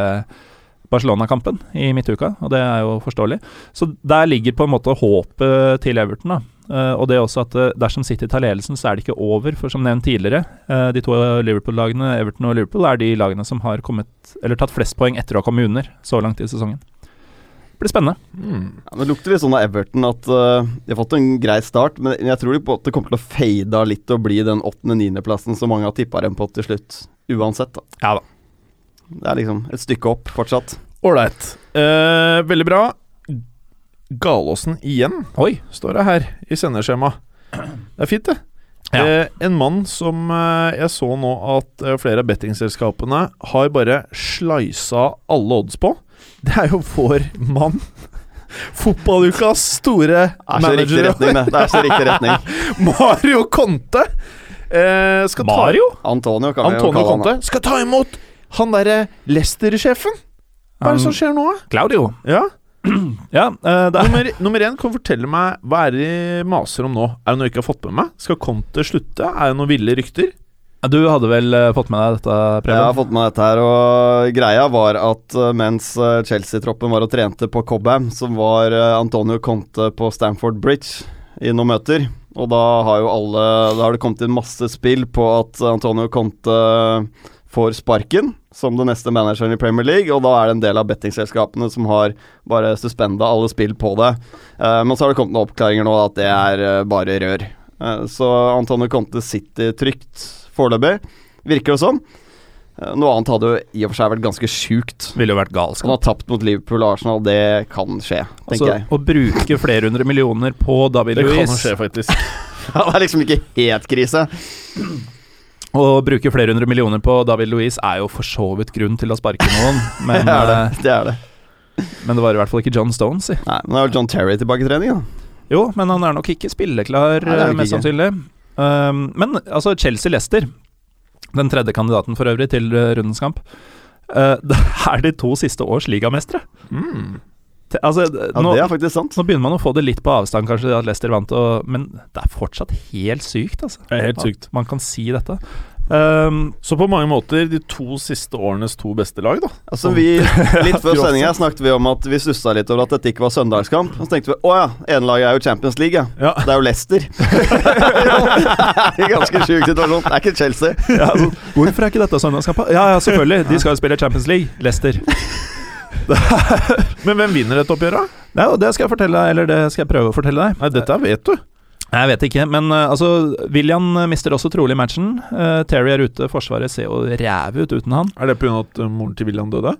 Barcelona-kampen i midtuka, og det er jo forståelig. Så der ligger på en måte håpet til Everton. da. Uh, og det er også at uh, dersom City tar ledelsen, så er det ikke over. For som nevnt tidligere, uh, de to Liverpool-lagene, Everton og Liverpool, er de lagene som har kommet, eller tatt flest poeng etter å ha kommet under så langt i sesongen. Det blir spennende. Mm. Ja, men Det lukter litt sånn av Everton at de har fått en grei start, men jeg tror de på det kommer til å fade av litt og bli den åttende-niendeplassen som mange har tippa dem på til slutt, uansett. da. Ja da. Det er liksom et stykke opp fortsatt. Ålreit. Eh, veldig bra. Galåsen igjen, Oi. står det her i sendeskjemaet. Det er fint, det. Ja. Eh, en mann som eh, jeg så nå at eh, flere av bettingselskapene har bare slisa alle odds på. Det er jo vår mann. Fotballukas store er manager retning, det. Det er så riktig retning. Mario Conte. Eh, skal ta- Mario? Antonio jo Antonio han. Conte skal ta imot han derre Leicester-sjefen. Hva er det som skjer nå. Claudio. Ja. Ja, uh, det er Nummer, nummer én, kan fortelle meg hva er det de maser om nå? Er det noe jeg ikke har fått med meg? Skal Conte slutte? Er det noen ville rykter? Du hadde vel eh, fått med deg dette, Jeg har fått med dette her, og greia var at uh, mens Chelsea-troppen var og trente på Cobham, så var Antonio Conte på Stamford Bridge i noen møter. Og da har jo alle Da har det kommet inn masse spill på at Antonio Conte får sparken som den neste manageren i Premier League, og da er det en del av bettingselskapene som har bare suspenda alle spill på det. Uh, men så har det kommet noen oppklaringer nå at det er uh, bare rør. Uh, så Antonio Conte sitter trygt foreløpig, virker det som. Noe annet hadde jo i og for seg vært ganske sjukt. Ville jo vært Han har tapt mot Liverpool og Arsenal, det kan skje, tenker Altså, jeg. å bruke flere hundre millioner på David Det kan jo skje, faktisk. Ja, det er liksom ikke helt krise. Å bruke flere hundre millioner på David Luiz er jo for så vidt grunn til å sparke noen, men, Det er det. eh, det, er det. men det var i hvert fall ikke John Stones, si. Nei, men det er jo John Terry tilbake i trening, da. Jo, men han er nok ikke spilleklar, Nei, er eh, nok mest ikke. sannsynlig. Um, men altså, Chelsea-Lester, den tredje kandidaten for øvrig til uh, rundens kamp, uh, det er de to siste års ligamestere. Mm. Altså, Ja, nå, det er faktisk sant. nå begynner man å få det litt på avstand, kanskje, at Leicester vant, og, men det er fortsatt helt sykt, altså. Det er helt sykt. At man kan si dette. Um, Så på mange måter de to siste årenes to beste lag, da. Altså vi, Litt før sendinga snakket vi om at vi stussa litt over at dette ikke var søndagskamp. Og så tenkte vi å ja, ene laget er jo Champions League, ja. Ja. Det er jo Leicester. er ganske sjuk situasjon. Det er ikke Chelsea. ja, altså, hvorfor er ikke dette søndagskamp? Ja, ja, selvfølgelig. De skal jo spille Champions League. Leicester. Men hvem vinner dette oppgjøret? Ja, det skal jeg fortelle deg, eller det skal jeg prøve å fortelle deg. Nei, dette vet du. Jeg vet ikke, men uh, altså William mister også trolig matchen. Uh, Terry er ute, Forsvaret ser jo ræve ut uten han. Er det pga. at uh, moren til William døde?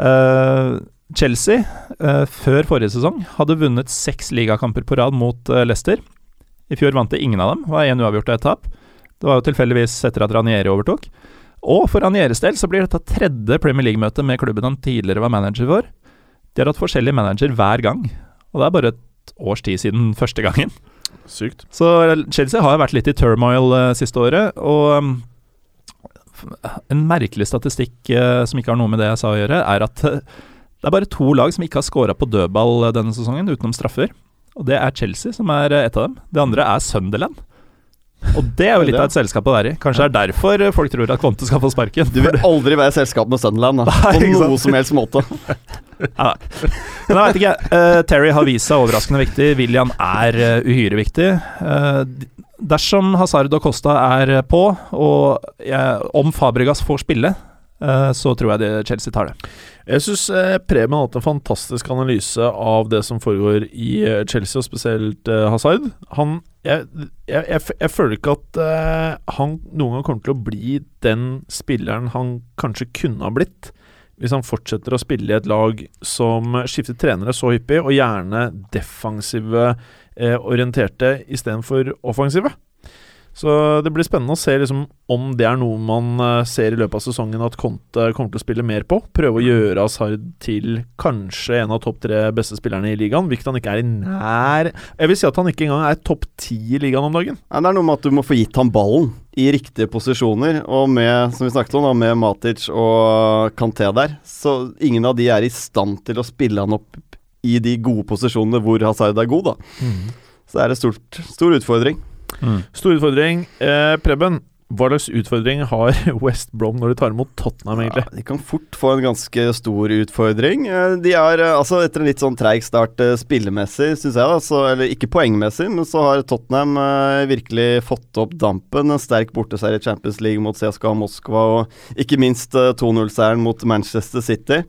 Uh, Chelsea, uh, før forrige sesong, hadde vunnet seks ligakamper på rad mot Leicester. I fjor vant det ingen av dem, var én uavgjort og ett tap. Det var jo tilfeldigvis etter at Ranieri overtok. Og for Ranieres del så blir dette tredje Premier League-møtet med klubben han tidligere var manager for. De har hatt forskjellig manager hver gang, og det er bare et års tid siden første gangen. Sykt. Så Chelsea har vært litt i turmoil uh, siste året, og um, en merkelig statistikk uh, som ikke har noe med det jeg sa å gjøre, er at uh, det er bare to lag som ikke har scora på dødball denne sesongen, utenom straffer. Og det er Chelsea som er et av dem. Det andre er Sunderland. Og det er jo litt av et selskap å være i. Kanskje det er derfor uh, folk tror at Conte skal få sparken. Du vil aldri være i selskap med Sunderland da, på noe som helst måte. Ja. Men jeg vet ikke. Uh, Terry har vist seg overraskende viktig. William er eh, uhyre viktig. Uh, dersom Hazard og Costa er på, og jeg, om Fabregas får spille, så tror jeg det Chelsea tar det. Jeg syns eh, Preben har hatt en fantastisk analyse av det som foregår i Chelsea, og spesielt eh, Hazard. Han jeg, jeg, jeg, føler ikke at uh, han noen gang kommer til å bli den spilleren han kanskje kunne ha blitt. Hvis han fortsetter å spille i et lag som skifter trenere så hyppig, og gjerne defensive uh, orienterte istedenfor offensive. Så det blir spennende å se liksom, om det er noe man eh, ser i løpet av sesongen at Conte kommer til å spille mer på. Prøve å gjøre Hazard til kanskje en av topp tre beste spillerne i ligaen, hvilket han ikke er i nær Jeg vil si at han ikke engang er topp ti i ligaen om dagen. Ja, det er noe med at du må få gitt ham ballen i riktige posisjoner, og med, som vi snakket om, da, med Matic og Kanté der, så ingen av de er i stand til å spille han opp i de gode posisjonene hvor Hazard er god, da. Så det er en stort, stor utfordring. Stor utfordring. Eh, Preben, hva slags utfordring har West Brom når de tar imot Tottenham, egentlig? Ja, de kan fort få en ganske stor utfordring. Eh, De har, eh, altså Etter en litt sånn treig start eh, spillemessig, syns jeg, da, så, eller ikke poengmessig, men så har Tottenham virkelig fått opp dampen. En sterk borteseier i Champions League mot CSKA Moskva, og ikke minst eh, 2-0-seieren mot Manchester City.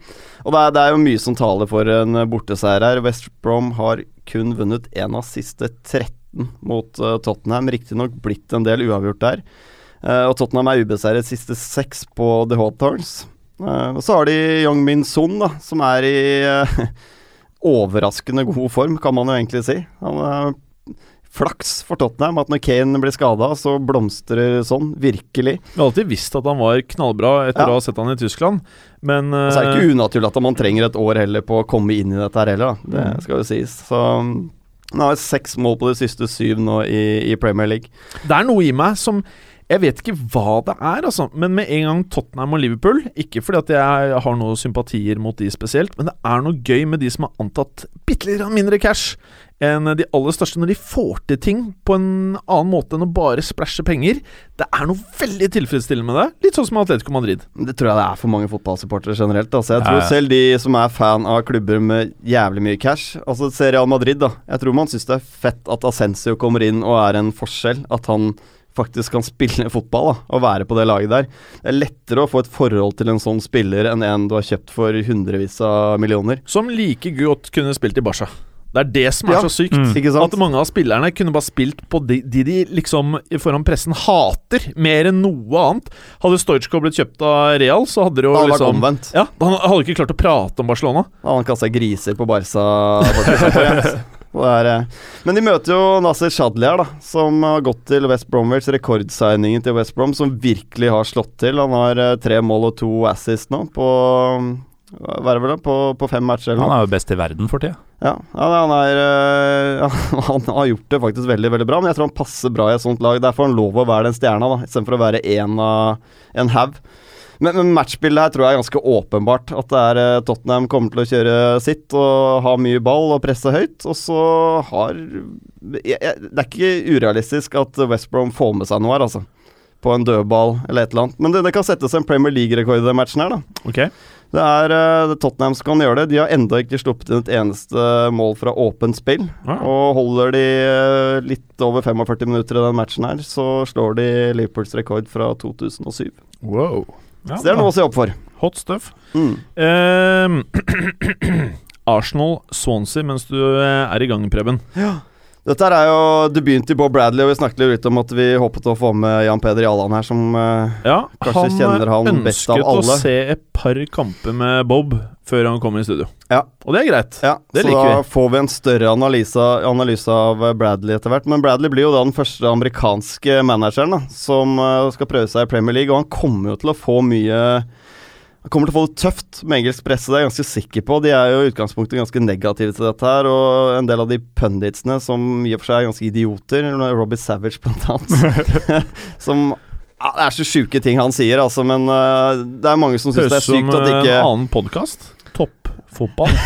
Og det er, det er jo mye som taler for en borteseier her. West Brom har kun vunnet én av siste 13 mot uh, Tottenham. Riktignok blitt en del uavgjort der. Eh, og Tottenham er ubeseiret siste seks på The Hawthorns. Uh, og så har de Young Min Son, da, som er i eh, overraskende god form, kan man jo egentlig si. Han er flaks for Tottenham at når Kane blir skada, så blomstrer sånn, virkelig. Vi har alltid visst at han var knallbra etter Ja. å ha sett han i Tyskland, men uh, så er det eh, ikke unaturlig at man trenger et år heller på å komme inn i dette her heller, da. Det skal jo sies. Så mm, han har seks mål på de siste syv nå i, i Premier League. Det er noe i meg som Jeg vet ikke hva det er, altså. Men med en gang Tottenham og Liverpool Ikke fordi at jeg har noen sympatier mot de spesielt, men det er noe gøy med de som har antatt bitte litt mindre cash enn de aller største, når de får til ting på en annen måte enn å bare splæsje penger. Det er noe veldig tilfredsstillende med det. Litt sånn som Atletico Madrid. Det tror jeg det er for mange fotballsupportere generelt. Altså. Jeg tror selv de som er fan av klubber med jævlig mye cash Altså Serial Madrid, da. Jeg tror man syns det er fett at Ascencio kommer inn og er en forskjell. At han faktisk kan spille fotball da, og være på det laget der. Det er lettere å få et forhold til en sånn spiller enn en du har kjøpt for hundrevis av millioner. Som like godt kunne spilt i Barca. Det er det som er Ja. så sykt. Mm. Ikke sant? At mange av spillerne kunne bare spilt på de, de de liksom foran pressen hater, mer enn noe annet. Hadde Stojko blitt kjøpt av Real, så hadde det jo Det hadde liksom omvendt. Ja, Han hadde ikke klart å prate om Barcelona. Da hadde han kasta griser på Barca. Er, Men de møter jo Nasser Shadli her, da, som har gått til West Bromwich. Rekordsigningen til West Brom, som virkelig har slått til. Han har eh, tre mål og to assist nå på det på, på fem matcher eller Han er jo best i verden for tida. Ja, han, er, eh, han har gjort det faktisk veldig veldig bra, men jeg tror han passer bra i et sånt lag. Der får han lov å være den stjerna, da, istedenfor å være en en haug. Men, men matchbildet her tror jeg er ganske åpenbart. At det er eh, Tottenham kommer til å kjøre sitt og ha mye ball og presse høyt. Og så har jeg, jeg, Det er ikke urealistisk at West Brom får med seg noe her, altså. På en dødball eller et eller annet. Men det, det kan settes en Premier League-rekord i den matchen her, da. Okay. Det er uh, Tottenham som kan gjøre det. De har enda ikke sluppet inn et eneste mål fra åpent spill. Ah. Og holder de uh, litt over 45 minutter i den matchen her, så slår de Liverpools rekord fra 2007. Wow. Ja, Så det er noe å se opp for. Hot stuff. Mm. Uh, Arsenal-Swansea mens du eh, er i gang, Preben. Dette er jo debuten til Bob Bradley, og vi snakket litt om at vi håpet å få med Jan Peder Jalland her, som eh, Ja, Kanskje kjenner han best av alle. Han ønsket å se et par kamper med Bob før han kom i studio. Ja. Og det er greit. Ja, Det så liker da får vi en større analyse, analyse av eh, Bradley etter hvert. Men Bradley blir jo da den første amerikanske manageren da, som eh, skal prøve seg i Premier League, og han kommer jo til å få mye han kommer til å få det tøft med engelsk presse, det er jeg ganske sikker på. De er jo i utgangspunktet ganske negative til dette her, og en del av de punditsene som i og for seg er ganske idioter, Robbie Savage blant annet, som ja, Det er så sjuke ting han sier, altså, men uh, det er mange som syns det er sykt at som at eh, ikke en annen podkast. Toppfotball.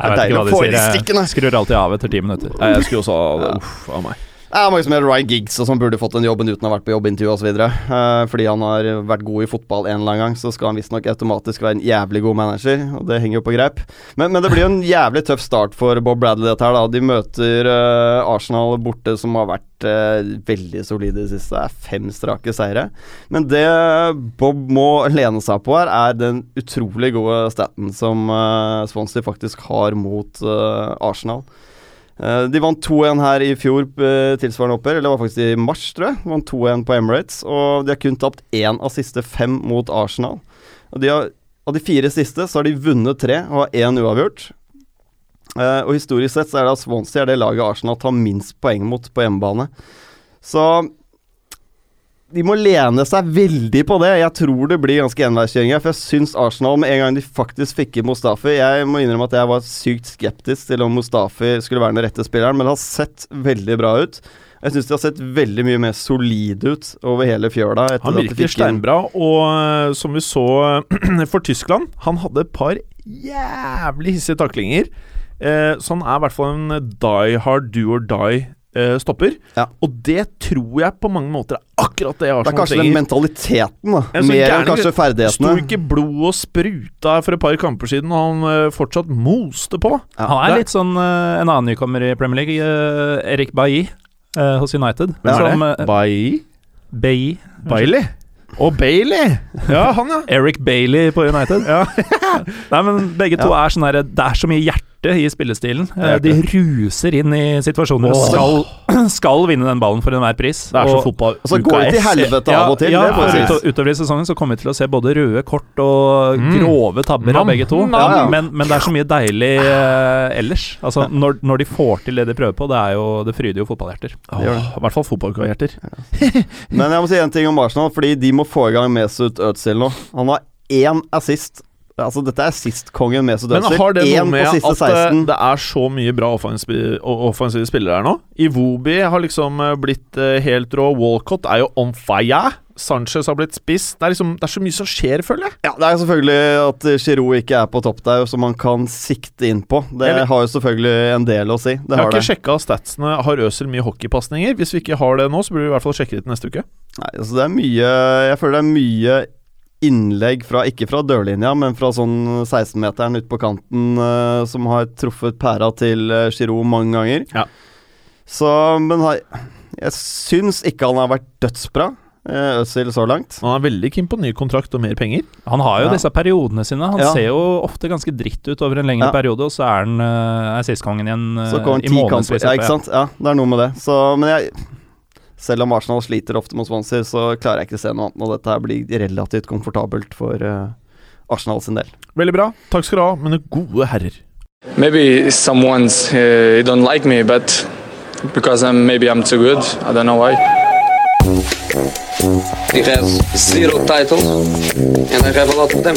Jeg vet ikke hva de sier. Jeg skrur alltid av etter ti minutter. Jeg skulle også det. Uff a meg. Det er mange som heter Ryan Giggs og som burde fått den jobben uten å ha vært på jobbintervju osv. Uh, fordi han har vært god i fotball en eller annen gang, så skal han visstnok automatisk være en jævlig god manager. Og det henger jo på greip. Men, men det blir jo en jævlig tøff start for Bob Bradley, dette her. da De møter uh, Arsenal borte, som har vært uh, veldig solide i det siste. Det er fem strake seire. Men det Bob må lene seg på her, er den utrolig gode staten som uh, Swansea faktisk har mot Arsenal. Eh, de vant 2-1 her i fjor, uh, tilsvarende oppgjør. Eller det var faktisk i mars, tror jeg. Vant 2-1 på Emirates. Og de har kun tapt én av siste fem mot Arsenal. Og de har, av de fire siste så har de vunnet tre og har én uavgjort. Uh, og historisk sett så er det at Swansea er det laget Arsenal tar minst poeng mot på hjemmebane. Så de må lene seg veldig på det. Jeg tror det blir ganske enveiskjøring her. For jeg syns Arsenal, med en gang de faktisk fikk inn Mustafi Jeg må innrømme at jeg var sykt skeptisk til om Mustafi skulle være den rette spilleren, men det har sett veldig bra ut. Jeg syns de har sett veldig mye mer solide ut over hele fjøla. Han virker steinbra, og uh, som vi så for Tyskland Han hadde et par jævlig hissige taklinger. Uh, så han er i hvert fall en die hard do or die stopper. Ja. Og det tror jeg på mange måter er akkurat det Arsenal trenger. Det er kanskje den mentaliteten, da. Mer enn kanskje ferdighetene. Sto ikke blod og spruta for et par kamper siden, og han uh, fortsatt moste på. Ja. Han er litt sånn uh, en annen nykommer i Premier League, Erik Bailly hos United. Hvem er det? Bailly? Bailly. Bailey? Og Bailey! Ja, han, ja. Eric Bailey på United. ja. Nei, men begge to er sånn herre Det er så mye hjerte hjerte i spillestilen. Eh, de ruser inn i situasjoner og skal, skal, vinne den ballen for enhver pris. Det er så fotball. Så går det til helvete av og til. Ja, ja ut, utover i sesongen så kommer vi til å se både røde kort og mm. grove tabber av begge to. Men, men, det er så mye deilig uh, ellers. Altså, når, når, de får til det de prøver på, det, er jo, det fryder jo fotballhjerter. Oh, I hvert fall fotballhjerter. men jeg må si en ting om Arsenal, fordi de må få i gang Mesut Özil nå. Han har én assist Altså, dette er sist-kongen med Men har det noe med at 16. Eh, det er så mye bra offensive, spillere her nå? Iwobi har liksom eh, blitt eh, helt rå. Walcott er jo on fire. Sanchez har blitt spiss. Det er, liksom, det er så mye som skjer, føler jeg. Ja, Det er selvfølgelig at Giroud ikke er på topp der, som man kan sikte inn på. Det Eller, har jo selvfølgelig en del å si. Det jeg har, har ikke sjekka statsene. Har Øsel mye hockeypasninger? Hvis vi ikke har det nå, så burde vi i hvert fall sjekke det til neste uke. Nei, altså det er mye Jeg føler det er mye innlegg fra, ikke fra dørlinja, men fra sånn 16-meteren ute på kanten, uh, som har truffet pæra til uh, Giroud mange ganger. Ja. Så Men har, jeg syns ikke han har vært dødsbra. Uh, Øzil så langt. Han er veldig keen på ny kontrakt og mer penger. Han har jo ja. disse periodene sine. Han ja. ser jo ofte ganske dritt ut over en lengre ja. periode, og så er han uh, sistkongen igjen uh, i månedsvis. Ja, ikke sant. Ja, det er noe med det. Så, men jeg selv om Arsenal sliter ofte mot Swansea, så klarer jeg ikke å se noe annet. Og dette her blir relativt komfortabelt for uh, Arsenal sin del. Veldig bra. Takk skal du ha, mine gode herrer. Maybe someone's uh, don't like me, but because I'm maybe I'm too good. I don't know why. He has zero titles, and I have a lot of them.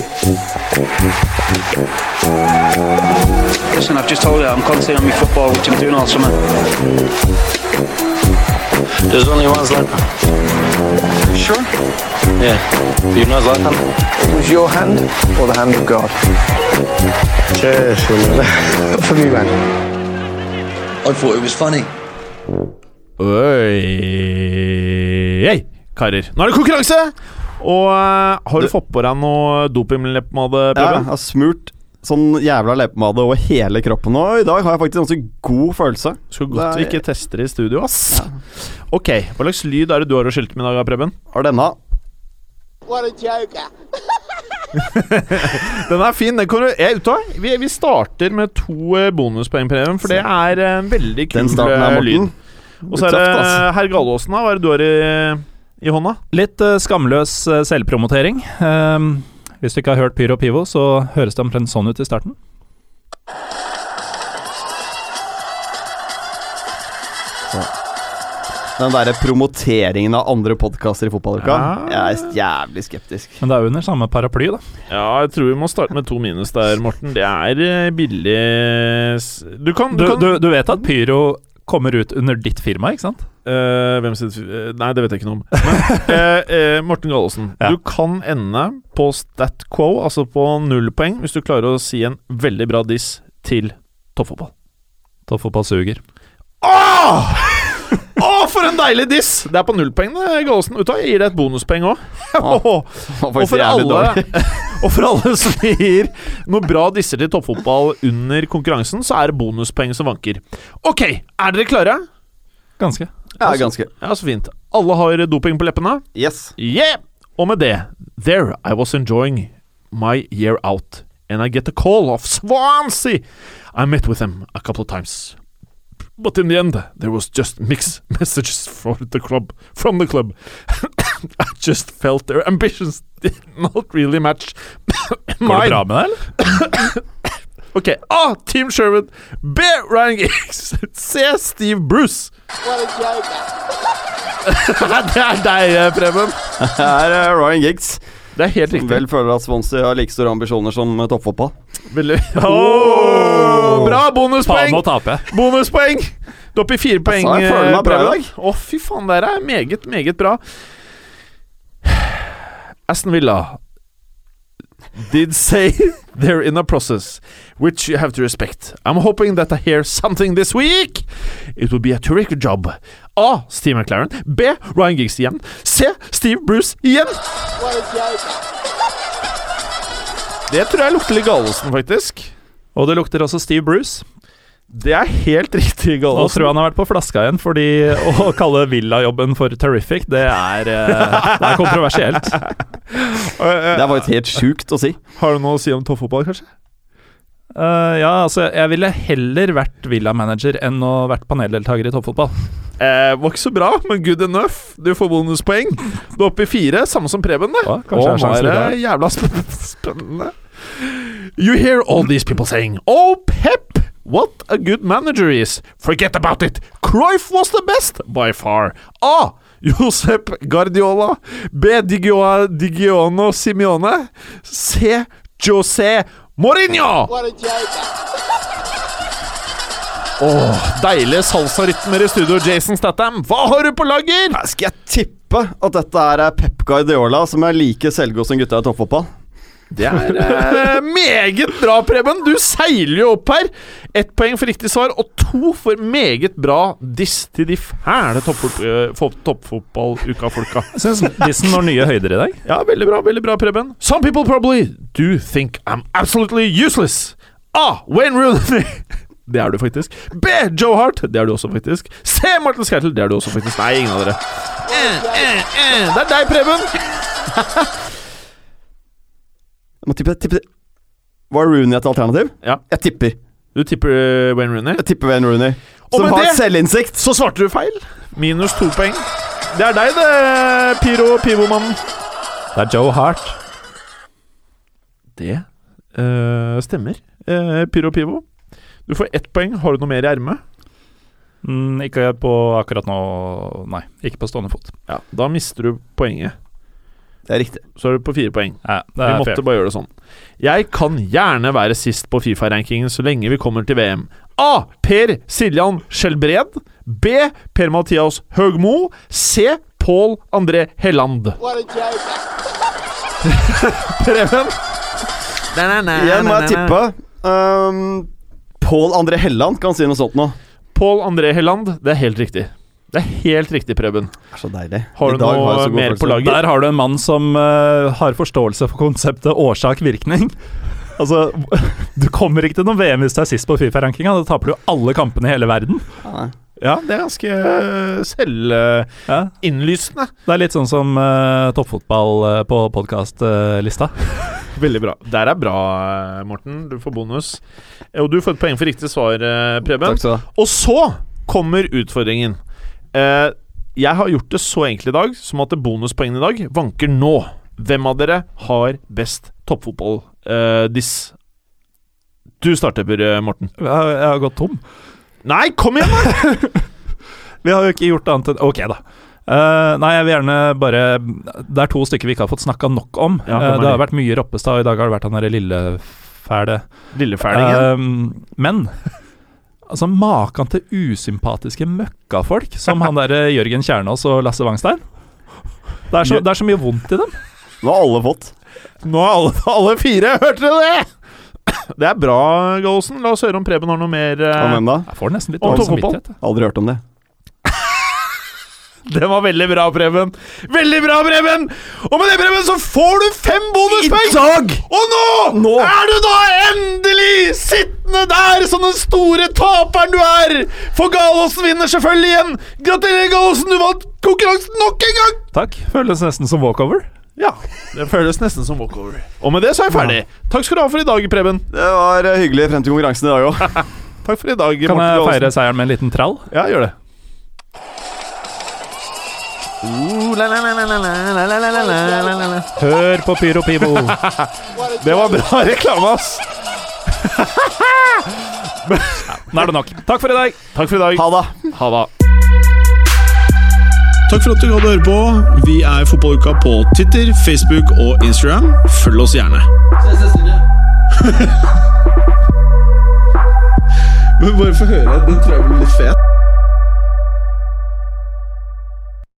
Listen, I've just told you I'm concentrating on my football, which I'm doing all summer. There's only one Zlatan. Sure? Yeah. Do you know Zlatan? It was your hand or the hand of God? Cheers. For me, man. I thought it was funny. Oi Hey, karer. Nå er det konkurranse! Og uh, har du, du fått på deg noe dopingleppepomade? Ja, jeg har smurt sånn jævla leppepomade over hele kroppen. Og i dag har jeg faktisk en ganske god følelse. Skulle godt er... vi ikke tester i studio, ass. Ja. Ok, hva slags lyd er det du har å skilte med i dag, Preben? Har denne. What a joke. den er fin. Den kan du, jeg, vi, vi, starter med to eh, bonuspoeng, Preben, for det er en veldig kul eh, lyd. Og så er det herr Gallåsen, hva er det du har i, i hånda? Litt uh, skamløs uh, selvpromotering. Um, hvis du ikke har hørt Pyro Pivo, så høres det omtrent sånn ut i starten. Den derre promoteringen av andre podkaster i fotballuka, ja. jeg er jævlig skeptisk. Men det er jo under samme paraply, da. Ja, jeg tror vi må starte med to minus der, Morten. Det er eh, billig Du kan Du, du, kan... du, du vet at Pyro kommer ut under ditt firma, ikke sant? Uh, hvem sitt uh, Nei, det vet jeg ikke noe om. Men uh, Morten Gallosen, ja. du kan ende på stat quo, altså på null poeng, hvis du klarer å si en veldig bra diss til toppfotball. Toppfotball suger. Åh! Åh, for en deilig diss! Det er på nullpoeng, det, Gallosen. Vet du Jeg gir deg et bonuspoeng òg. og, for alle, og for alle som gir noe bra disser til toppfotball under konkurransen, så er det bonuspoeng som vanker. Ok, er dere klare? Ganske. Ja, ganske. Ja, så fint. Alle har doping på leppene? Yes. Yeah! Og med det There I was enjoying my year out, and I get a call of Swansea. I met with them a couple of times. But in the end, there was just mixed messages for the club from the club. I just felt their ambitions did not really match Går det bra med deg, eller? Ok, A. Team Sherwood. B. Ryan Giggs. C. Steve Bruce. What a joker. det er deg, Preben. Det er Ryan Giggs. Det er helt riktig. Vel føler at Swansea har like store ambisjoner som eh, toppfotball. Oh, Bra! Bonuspoeng! Bonuspoeng! Du er oppe i fire poeng. jeg føler meg eh, bra i dag. Å, fy faen, dere er meget, meget bra. Aston Villa did say they're in a process, which you have to respect. I'm hoping that I hear something this week. It will be a terrific job. A. Steve McLaren. B. Ryan Giggs igjen. C. Steve Bruce igjen. Det tror jeg lukter litt Gallosen, faktisk. Og det lukter også Steve Bruce. Det er helt riktig, Nå Gallosen. tror jeg han har vært på flaska igjen, fordi å kalle Villa-jobben for terrific, det er, eh, det er kontroversielt. Det var jo helt sjukt å si. Har du noe å si om toppfotball, kanskje? Eh, ja, altså, jeg ville heller vært Villa-manager enn å vært paneldeltaker i toppfotball. Eh, var ikke så bra, men good enough. Du får bonuspoeng. Du er oppe i fire, samme som Preben, det. Ja, kanskje Å, jeg har nå sjanse er det jævla spennende. You hear all these people saying Oh, Pep! What a good manager is. Forget about it. Cruyff was the best by far. A. Josep Guardiola. B. Digio Digiono Simione. C. José Mourinho. Oh. Deilige salsarytmer i studio, Jason Statham. Hva har du på lager? Skal jeg tippe at dette er Pep Guardiola, som er like selvgod som gutta i toppfotball? Det er eh, meget bra, Preben. Du seiler jo opp her. Ett poeng for riktig svar, og to for meget bra diss til de fæle toppfot- eh, fo- toppfotballuka-folka. Syns dissen når nye høyder i dag. Ja, veldig bra, veldig bra, Preben. Some people probably do think I'm absolutely useless. A. Wayne Rooney. Det er du faktisk. B. Joe Hart. Det er du også faktisk. C. Martin Skertel. Det er du også faktisk. Nei, ingen av dere. Eh, eh, eh. Det er deg, Preben. Jeg må tippe, tippe Var Rooney et alternativ? Ja. Jeg tipper. Du tipper uh, Wayne Rooney? Jeg tipper Wayne Rooney. Og Som med har det- selvinnsikt. Så svarte du feil. Minus to poeng. Det er deg, det, Pyro Pivomannen. Det er Joe Hart. Det uh, stemmer. Uh, Pyro Pivo. Du får ett poeng. Har du noe mer i ermet? Mm, ikke på akkurat nå, nei. Ikke på stående fot. Ja, Da mister du poenget. Det er riktig. Så er du på fire poeng. Ja, det Vi måtte fair. bare gjøre det sånn. Jeg kan gjerne være sist på Fifa-rankingen så lenge vi kommer til VM. A. Per Siljan Skjelbred. B. Per-Mathias Høgmo. C. Pål André Helland. Preben? Igjen må jeg tippe. Um, Pål André Helland kan si noe sånt nå. Pål André Helland. Det er helt riktig. Det er helt riktig, Preben. Det er så deilig. Har I du noe har jeg noe så god mer på lager? Der har du en mann som uh, har forståelse for konseptet årsak-virkning. Altså, du kommer ikke til noe VM hvis du er sist på Fifa-rankinga. Da taper du alle kampene i hele verden. Ja, Ja, det er ganske eh, selvinnlysende. Ja. Det er litt sånn som uh, toppfotball eh, på podkastlista. Veldig bra. Der er bra, eh, Morten. Du får bonus. Og du får et poeng for riktig svar, eh, Preben. Takk skal du ha. Og så kommer utfordringen. Eh, jeg har gjort det så enkelt i dag som at bonuspoengene i dag vanker nå. Hvem av dere har best toppfotball-diss? du starter, eh, Morten. Jeg, har- jeg har gått tom. Nei, kom igjen, da! Vi har jo ikke gjort annet enn Ok, da. Uh, nei, jeg vil gjerne bare Det er to stykker vi ikke har fått snakka nok om. Ja, Eh, er det har vært mye Roppestad, og i dag har det vært han derre lillefæle Lillefælingen. Uh, men altså, maken til usympatiske møkkafolk som han der Jørgen Kjernås og Lasse Wangstein. Det er, så, det er så mye vondt i dem. Nå har alle fått. Nå har alle, alle fire, hørte dere det? Det er bra, Gallosen. La oss høre om Preben har noe mer eh, Og hvem da? Jeg får nesten litt dårlig samvittighet. Aldri hørt om det. Den var veldig bra, Preben. Veldig bra, Preben! Og med det, Preben, så får du fem bonuspoeng! I dag! Og nå, Nå. er du da endelig sittende der som den store taperen du er! For Galåsen vinner selvfølgelig igjen! Gratulerer, Galåsen, du vant konkurransen nok en gang! Takk. Føles nesten som walkover. Ja, det føles nesten som walkover. Og med det så er jeg ferdig. Takk skal du ha for i dag, Preben. Det var eh, hyggelig frem til konkurransen i dag òg. Takk for i dag, Kan Morten jeg feire seieren med en liten trall? Ja, gjør det. Hør på Pyro Pivo. Det var bra reklame, ass. Nå er det nok. Takk for i dag. Takk for i dag. Ha det. Ha det. Takk for at du gadd å høre på. Vi er Fotballuka på Twitter, Facebook og Instagram. Følg oss gjerne. Men bare få høre. Den tror jeg blir litt fet.